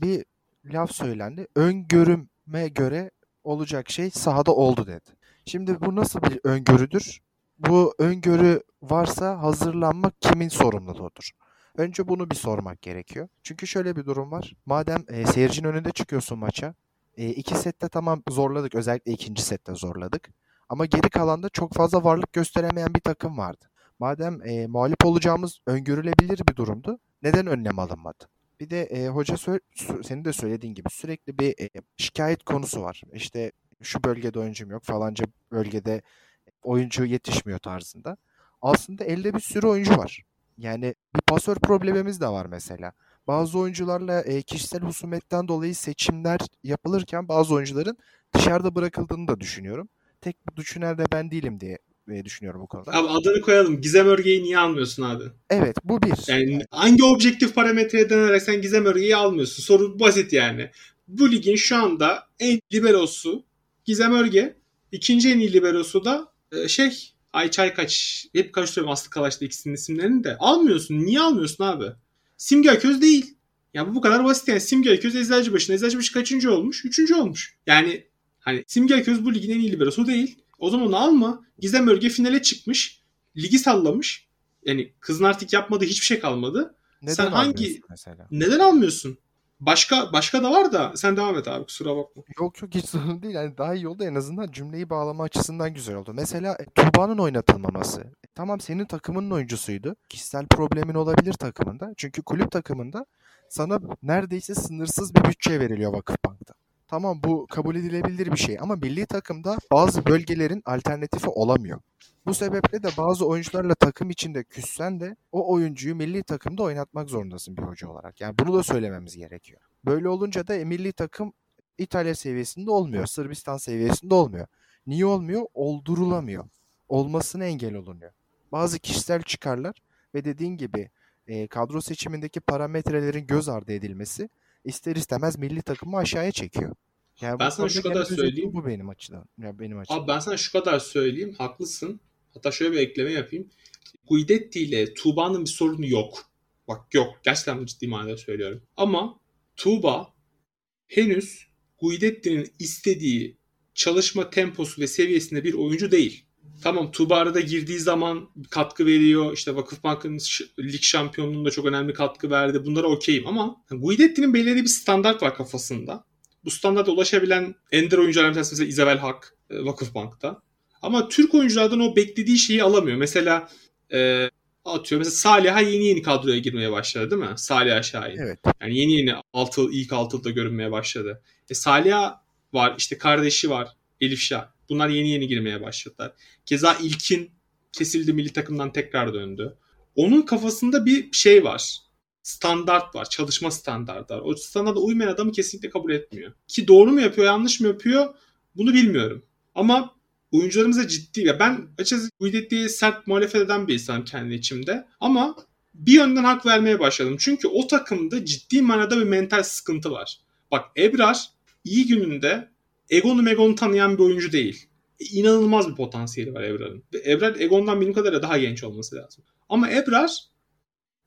Bir laf söylendi. Öngörüme göre olacak şey sahada oldu dedi. Şimdi bu nasıl bir öngörüdür? Bu öngörü varsa hazırlanmak kimin sorumluluğudur? Önce bunu bir sormak gerekiyor. Çünkü şöyle bir durum var. Madem e, seyircinin önünde çıkıyorsun maça. E, iki sette tamam zorladık. Özellikle ikinci sette zorladık. Ama geri kalanda çok fazla varlık gösteremeyen bir takım vardı. Madem e, muhalif olacağımız öngörülebilir bir durumdu. Neden önlem alınmadı? Bir de e, hoca senin de söylediğin gibi sürekli bir e, şikayet konusu var. İşte şu bölgede oyuncum yok falanca bölgede oyuncu yetişmiyor tarzında. Aslında elde bir sürü oyuncu var. Yani bir pasör problemimiz de var mesela. Bazı oyuncularla e, kişisel husumetten dolayı seçimler yapılırken bazı oyuncuların dışarıda bırakıldığını da düşünüyorum. Tek düşünen de ben değilim diye e, düşünüyorum bu konuda. Abi adını koyalım. Gizem Örge'yi niye almıyorsun abi? Evet bu bir. Yani, yani. hangi objektif parametreye dayanarak sen Gizem Örge'yi almıyorsun? Soru basit yani. Bu ligin şu anda en liberosu Gizem Örge. İkinci en iyi liberosu da e, şey Ayçay kaç hep karıştırıyorum Aslı Kalaş'ta ikisinin isimlerini de. Almıyorsun. Niye almıyorsun abi? Simge Aköz değil. Ya bu bu kadar basit yani. Simge Aköz Eczacıbaşı'nda. Eczacıbaşı kaçıncı olmuş? Üçüncü olmuş. Yani hani Simge Aköz bu ligin en iyi liberosu değil. O zaman onu alma. Gizem Örge finale çıkmış. Ligi sallamış. Yani kızın artık yapmadığı hiçbir şey kalmadı. Neden Sen hangi mesela? Neden almıyorsun? Başka başka da var da sen devam et abi kusura bakma. Yok yok hiç sorun değil. Yani daha iyi oldu en azından cümleyi bağlama açısından güzel oldu. Mesela e, Tuğba'nın oynatılmaması. E, tamam senin takımının oyuncusuydu. Kişisel problemin olabilir takımında. Çünkü kulüp takımında sana neredeyse sınırsız bir bütçe veriliyor Vakıfbank'ta. Tamam bu kabul edilebilir bir şey ama milli takımda bazı bölgelerin alternatifi olamıyor. Bu sebeple de bazı oyuncularla takım içinde küssen de o oyuncuyu milli takımda oynatmak zorundasın bir hoca olarak. Yani bunu da söylememiz gerekiyor. Böyle olunca da e, milli takım İtalya seviyesinde olmuyor. Sırbistan seviyesinde olmuyor. Niye olmuyor? Oldurulamıyor. Olmasına engel olunuyor. Bazı kişisel çıkarlar ve dediğin gibi e, kadro seçimindeki parametrelerin göz ardı edilmesi ister istemez milli takımı aşağıya çekiyor. Yani ben sana şu kadar söyleyeyim. Bu benim açıdan. Yani benim açıdan. Abi ben sana şu kadar söyleyeyim. Haklısın. Hatta şöyle bir ekleme yapayım. Guidetti ile Tuğba'nın bir sorunu yok. Bak yok. Gerçekten ciddi manada söylüyorum. Ama Tuğba henüz Guidetti'nin istediği çalışma temposu ve seviyesinde bir oyuncu değil. Tamam Tuğba arada girdiği zaman katkı veriyor. İşte Vakıfbank'ın lig şampiyonluğunda çok önemli katkı verdi. Bunlara okeyim ama Guidetti'nin belirli bir standart var kafasında. Bu standarta ulaşabilen ender tanesi mesela Isabel Hak e, Vakıfbank'ta. Ama Türk oyunculardan o beklediği şeyi alamıyor. Mesela e, atıyor. Mesela Salih'a yeni yeni kadroya girmeye başladı değil mi? Salih Şahin. Evet. Yani yeni yeni altı, ilk altılıda görünmeye başladı. E, Salih var, işte kardeşi var, Elif Şah. Bunlar yeni yeni girmeye başladılar. Keza İlkin kesildi milli takımdan tekrar döndü. Onun kafasında bir şey var. Standart var. Çalışma standartı var. O standarda uymayan adamı kesinlikle kabul etmiyor. Ki doğru mu yapıyor, yanlış mı yapıyor bunu bilmiyorum. Ama oyuncularımıza ciddi ve ben açıkçası Guidetti'ye sert muhalefet eden bir insanım kendi içimde. Ama bir yönden hak vermeye başladım. Çünkü o takımda ciddi manada bir mental sıkıntı var. Bak Ebrar iyi gününde Egon'u Megon'u tanıyan bir oyuncu değil. İnanılmaz bir potansiyeli var Ebrar'ın. Ebrar Egon'dan benim kadarıyla daha genç olması lazım. Ama Ebrar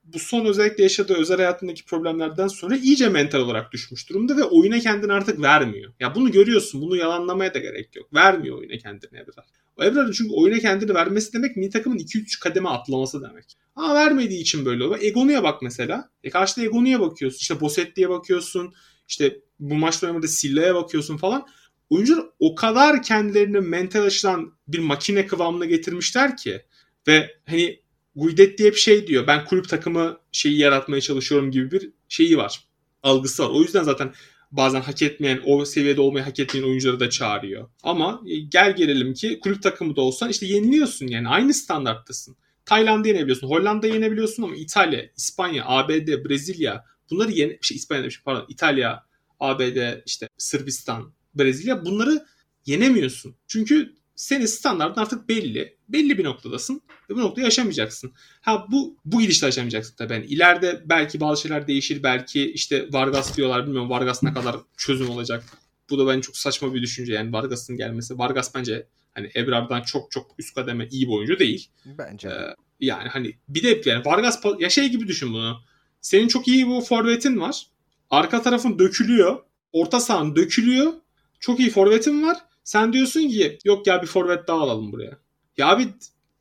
bu son özellikle yaşadığı özel hayatındaki problemlerden sonra iyice mental olarak düşmüş durumda ve oyuna kendini artık vermiyor. Ya bunu görüyorsun. Bunu yalanlamaya da gerek yok. Vermiyor oyuna kendini Ebrar. O Ebrar'ın çünkü oyuna kendini vermesi demek milli takımın 2-3 kademe atlaması demek. Ama vermediği için böyle oluyor. Egonu'ya bak mesela. E karşıda Egonu'ya bakıyorsun. İşte Bosetti'ye bakıyorsun. İşte bu maç döneminde Silla'ya bakıyorsun falan. Oyuncular o kadar kendilerini mental açıdan bir makine kıvamına getirmişler ki ve hani Guidet diye bir şey diyor. Ben kulüp takımı şeyi yaratmaya çalışıyorum gibi bir şeyi var. Algısı var. O yüzden zaten bazen hak etmeyen, o seviyede olmayı hak etmeyen oyuncuları da çağırıyor. Ama e, gel gelelim ki kulüp takımı da olsan işte yeniliyorsun yani. Aynı standarttasın. Tayland'ı yenebiliyorsun. Hollanda'yı yenebiliyorsun ama İtalya, İspanya, ABD, Brezilya bunları yene... Şey, İspanya demişim pardon. İtalya, ABD, işte Sırbistan, Brezilya bunları yenemiyorsun. Çünkü senin standartın artık belli. Belli bir noktadasın ve bu noktayı aşamayacaksın. Ha bu bu gidişte aşamayacaksın tabii. Yani ileride belki bazı şeyler değişir. Belki işte Vargas diyorlar. Bilmiyorum Vargas ne kadar çözüm olacak. Bu da bence çok saçma bir düşünce yani Vargas'ın gelmesi. Vargas bence hani Ebrar'dan çok çok üst kademe iyi bir oyuncu değil. Bence. Ee, yani hani bir de yani Vargas ya şey gibi düşün bunu. Senin çok iyi bu forvetin var. Arka tarafın dökülüyor. Orta sahan dökülüyor. Çok iyi forvetin var. Sen diyorsun ki yok ya bir forvet daha alalım buraya. Ya abi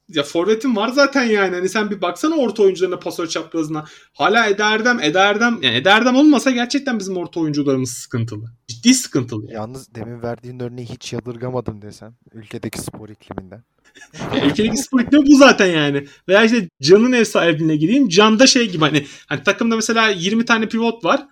ya forvetin var zaten yani. Hani sen bir baksana orta oyuncularına pasör çaprazına. Hala Eda Erdem, Eda Erdem yani Eda Erdem olmasa gerçekten bizim orta oyuncularımız sıkıntılı. Ciddi sıkıntılı. Yani. Yalnız demin verdiğin örneği hiç yadırgamadım desem. Ülkedeki spor ikliminden. ülkedeki spor iklimi bu zaten yani. Veya işte Can'ın ev sahibine gireyim. Can'da şey gibi hani, hani takımda mesela 20 tane pivot var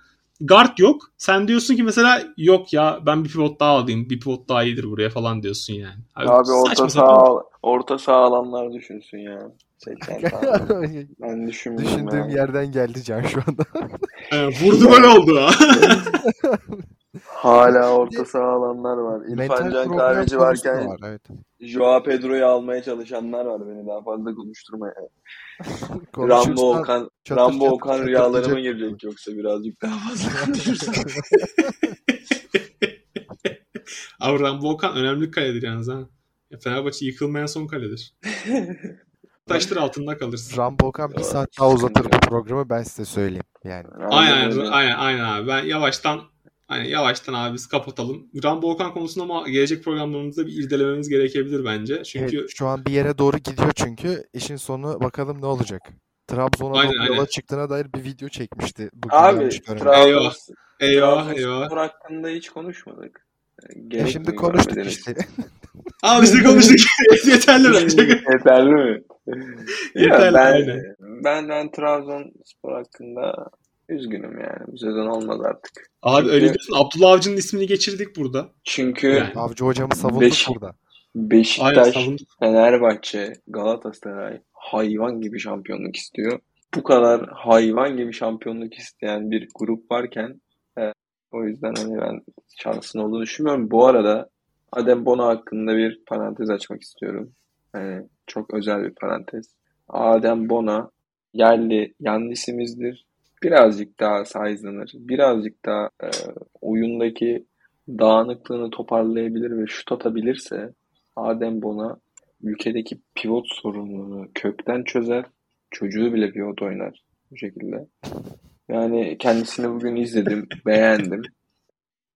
guard yok. Sen diyorsun ki mesela yok ya ben bir pivot daha alayım. Bir pivot daha iyidir buraya falan diyorsun yani. Abi, Abi orta saha orta saha alanlar düşünsün ya. 80 tane. ben düşünmüyorum. Düşündüğüm yani. yerden geldi Can şu anda. evet, vurdu gol oldu ha. Hala orta saha alanlar var. İrfan Can Kahveci varken var, evet. Joao Pedro'yu almaya çalışanlar var beni daha fazla konuşturmaya. Rambo Okan, Rambo Okan rüyalarıma girecek yoksa birazcık daha fazla konuşursak. Abi Rambo Okan önemli kaledir yalnız ha. Fenerbahçe yıkılmayan son kaledir. Taştır altında kalırsın. Rambo Okan bir saat daha uzatır bu programı ben size söyleyeyim. Yani. Aynen, aynen, aynen abi. Ben yavaştan Hani yavaştan abi biz kapatalım. Rambo Okan konusunda ama gelecek programlarımızda bir irdelememiz gerekebilir bence. Çünkü evet, şu an bir yere doğru gidiyor çünkü işin sonu bakalım ne olacak. Trabzon'a aynen, yola aynen. çıktığına dair bir video çekmişti. Abi Trabzon, eyvah, eyvah, eyvah. hakkında hiç konuşmadık. Gerek ya şimdi konuştuk işte. Abi işte konuştuk. Yeterli bence. Yeterli mi? Yeterli, ben, aynen. ben, ben Trabzon spor hakkında Üzgünüm yani. Bu sezon olmaz artık. Abi çünkü, öyle diyorsun. Abdullah Avcı'nın ismini geçirdik burada. Çünkü yani. Avcı hocamı savunduk Beş, burada. Beşiktaş, Aynen, Fenerbahçe, Galatasaray hayvan gibi şampiyonluk istiyor. Bu kadar hayvan gibi şampiyonluk isteyen bir grup varken e, o yüzden hani ben şansın olduğunu düşünmüyorum. Bu arada Adem Bono hakkında bir parantez açmak istiyorum. Yani çok özel bir parantez. Adem Bona yerli yanlisimizdir birazcık daha size'lanır, birazcık daha e, oyundaki dağınıklığını toparlayabilir ve şut atabilirse Adem Bona ülkedeki pivot sorununu kökten çözer. Çocuğu bile pivot oynar bu şekilde. Yani kendisini bugün izledim, beğendim.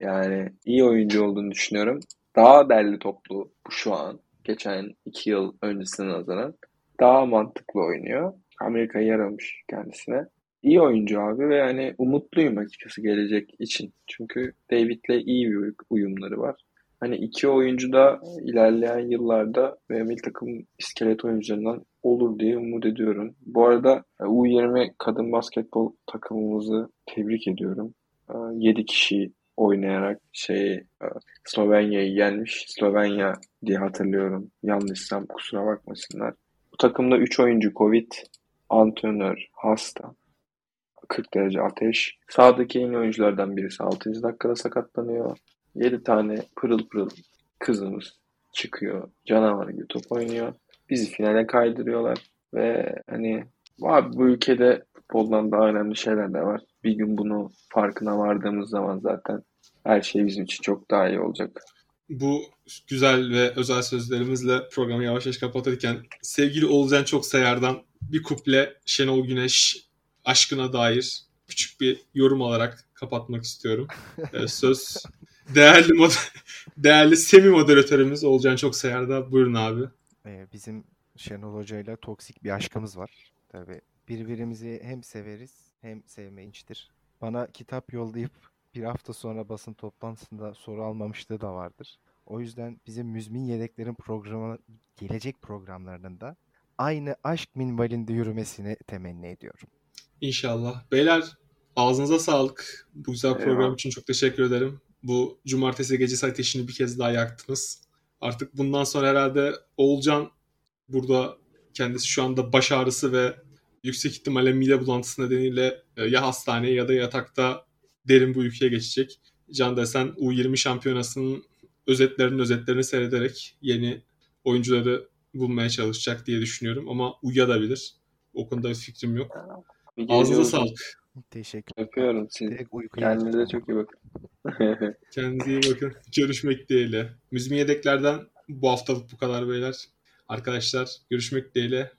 Yani iyi oyuncu olduğunu düşünüyorum. Daha derli toplu bu şu an. Geçen iki yıl öncesine nazaran. Daha mantıklı oynuyor. Amerika yaramış kendisine iyi oyuncu abi ve hani umutluyum açıkçası gelecek için. Çünkü David'le iyi bir uyumları var. hani iki oyuncu da ilerleyen yıllarda ve milli takım iskelet oyuncularından olur diye umut ediyorum. Bu arada U20 kadın basketbol takımımızı tebrik ediyorum. 7 kişi oynayarak şey Slovenya'yı yenmiş. Slovenya diye hatırlıyorum. Yanlışsam kusura bakmasınlar. Bu takımda 3 oyuncu Covid, antrenör hasta. 40 derece ateş. Sağdaki en oyunculardan birisi 6. dakikada sakatlanıyor. 7 tane pırıl pırıl kızımız çıkıyor. Canavar gibi top oynuyor. Bizi finale kaydırıyorlar. Ve hani abi bu ülkede futboldan daha önemli şeyler de var. Bir gün bunu farkına vardığımız zaman zaten her şey bizim için çok daha iyi olacak. Bu güzel ve özel sözlerimizle programı yavaş yavaş kapatırken sevgili Oğulcan Çok Sayar'dan bir kuple Şenol Güneş aşkına dair küçük bir yorum alarak kapatmak istiyorum. Ee, söz değerli mod değerli semi moderatörümüz Olcan Çok Sayar'da. Buyurun abi. Ee, bizim Şenol Hoca ile toksik bir aşkımız var. Tabii birbirimizi hem severiz hem sevmeyinçtir. Bana kitap yollayıp bir hafta sonra basın toplantısında soru almamışlığı da vardır. O yüzden bizim müzmin yedeklerin programı gelecek programlarının da aynı aşk minvalinde yürümesini temenni ediyorum. İnşallah. Beyler ağzınıza sağlık. Bu güzel Eyvallah. program için çok teşekkür ederim. Bu cumartesi gecesi ateşini bir kez daha yaktınız. Artık bundan sonra herhalde Oğulcan burada kendisi şu anda baş ağrısı ve yüksek ihtimalle mide bulantısı nedeniyle e, ya hastaneye ya da yatakta derin bu ülkeye geçecek. Can desen U20 şampiyonasının özetlerinin özetlerini seyrederek yeni oyuncuları bulmaya çalışacak diye düşünüyorum. Ama uyuyabilir. O konuda bir fikrim yok. Ağzınıza sağlık. Teşekkür ederim. Öpüyorum sizi. Kendinize çok iyi bakın. Kendinize iyi bakın. Görüşmek dileğiyle. Müzmi yedeklerden bu haftalık bu kadar beyler. Arkadaşlar görüşmek dileğiyle.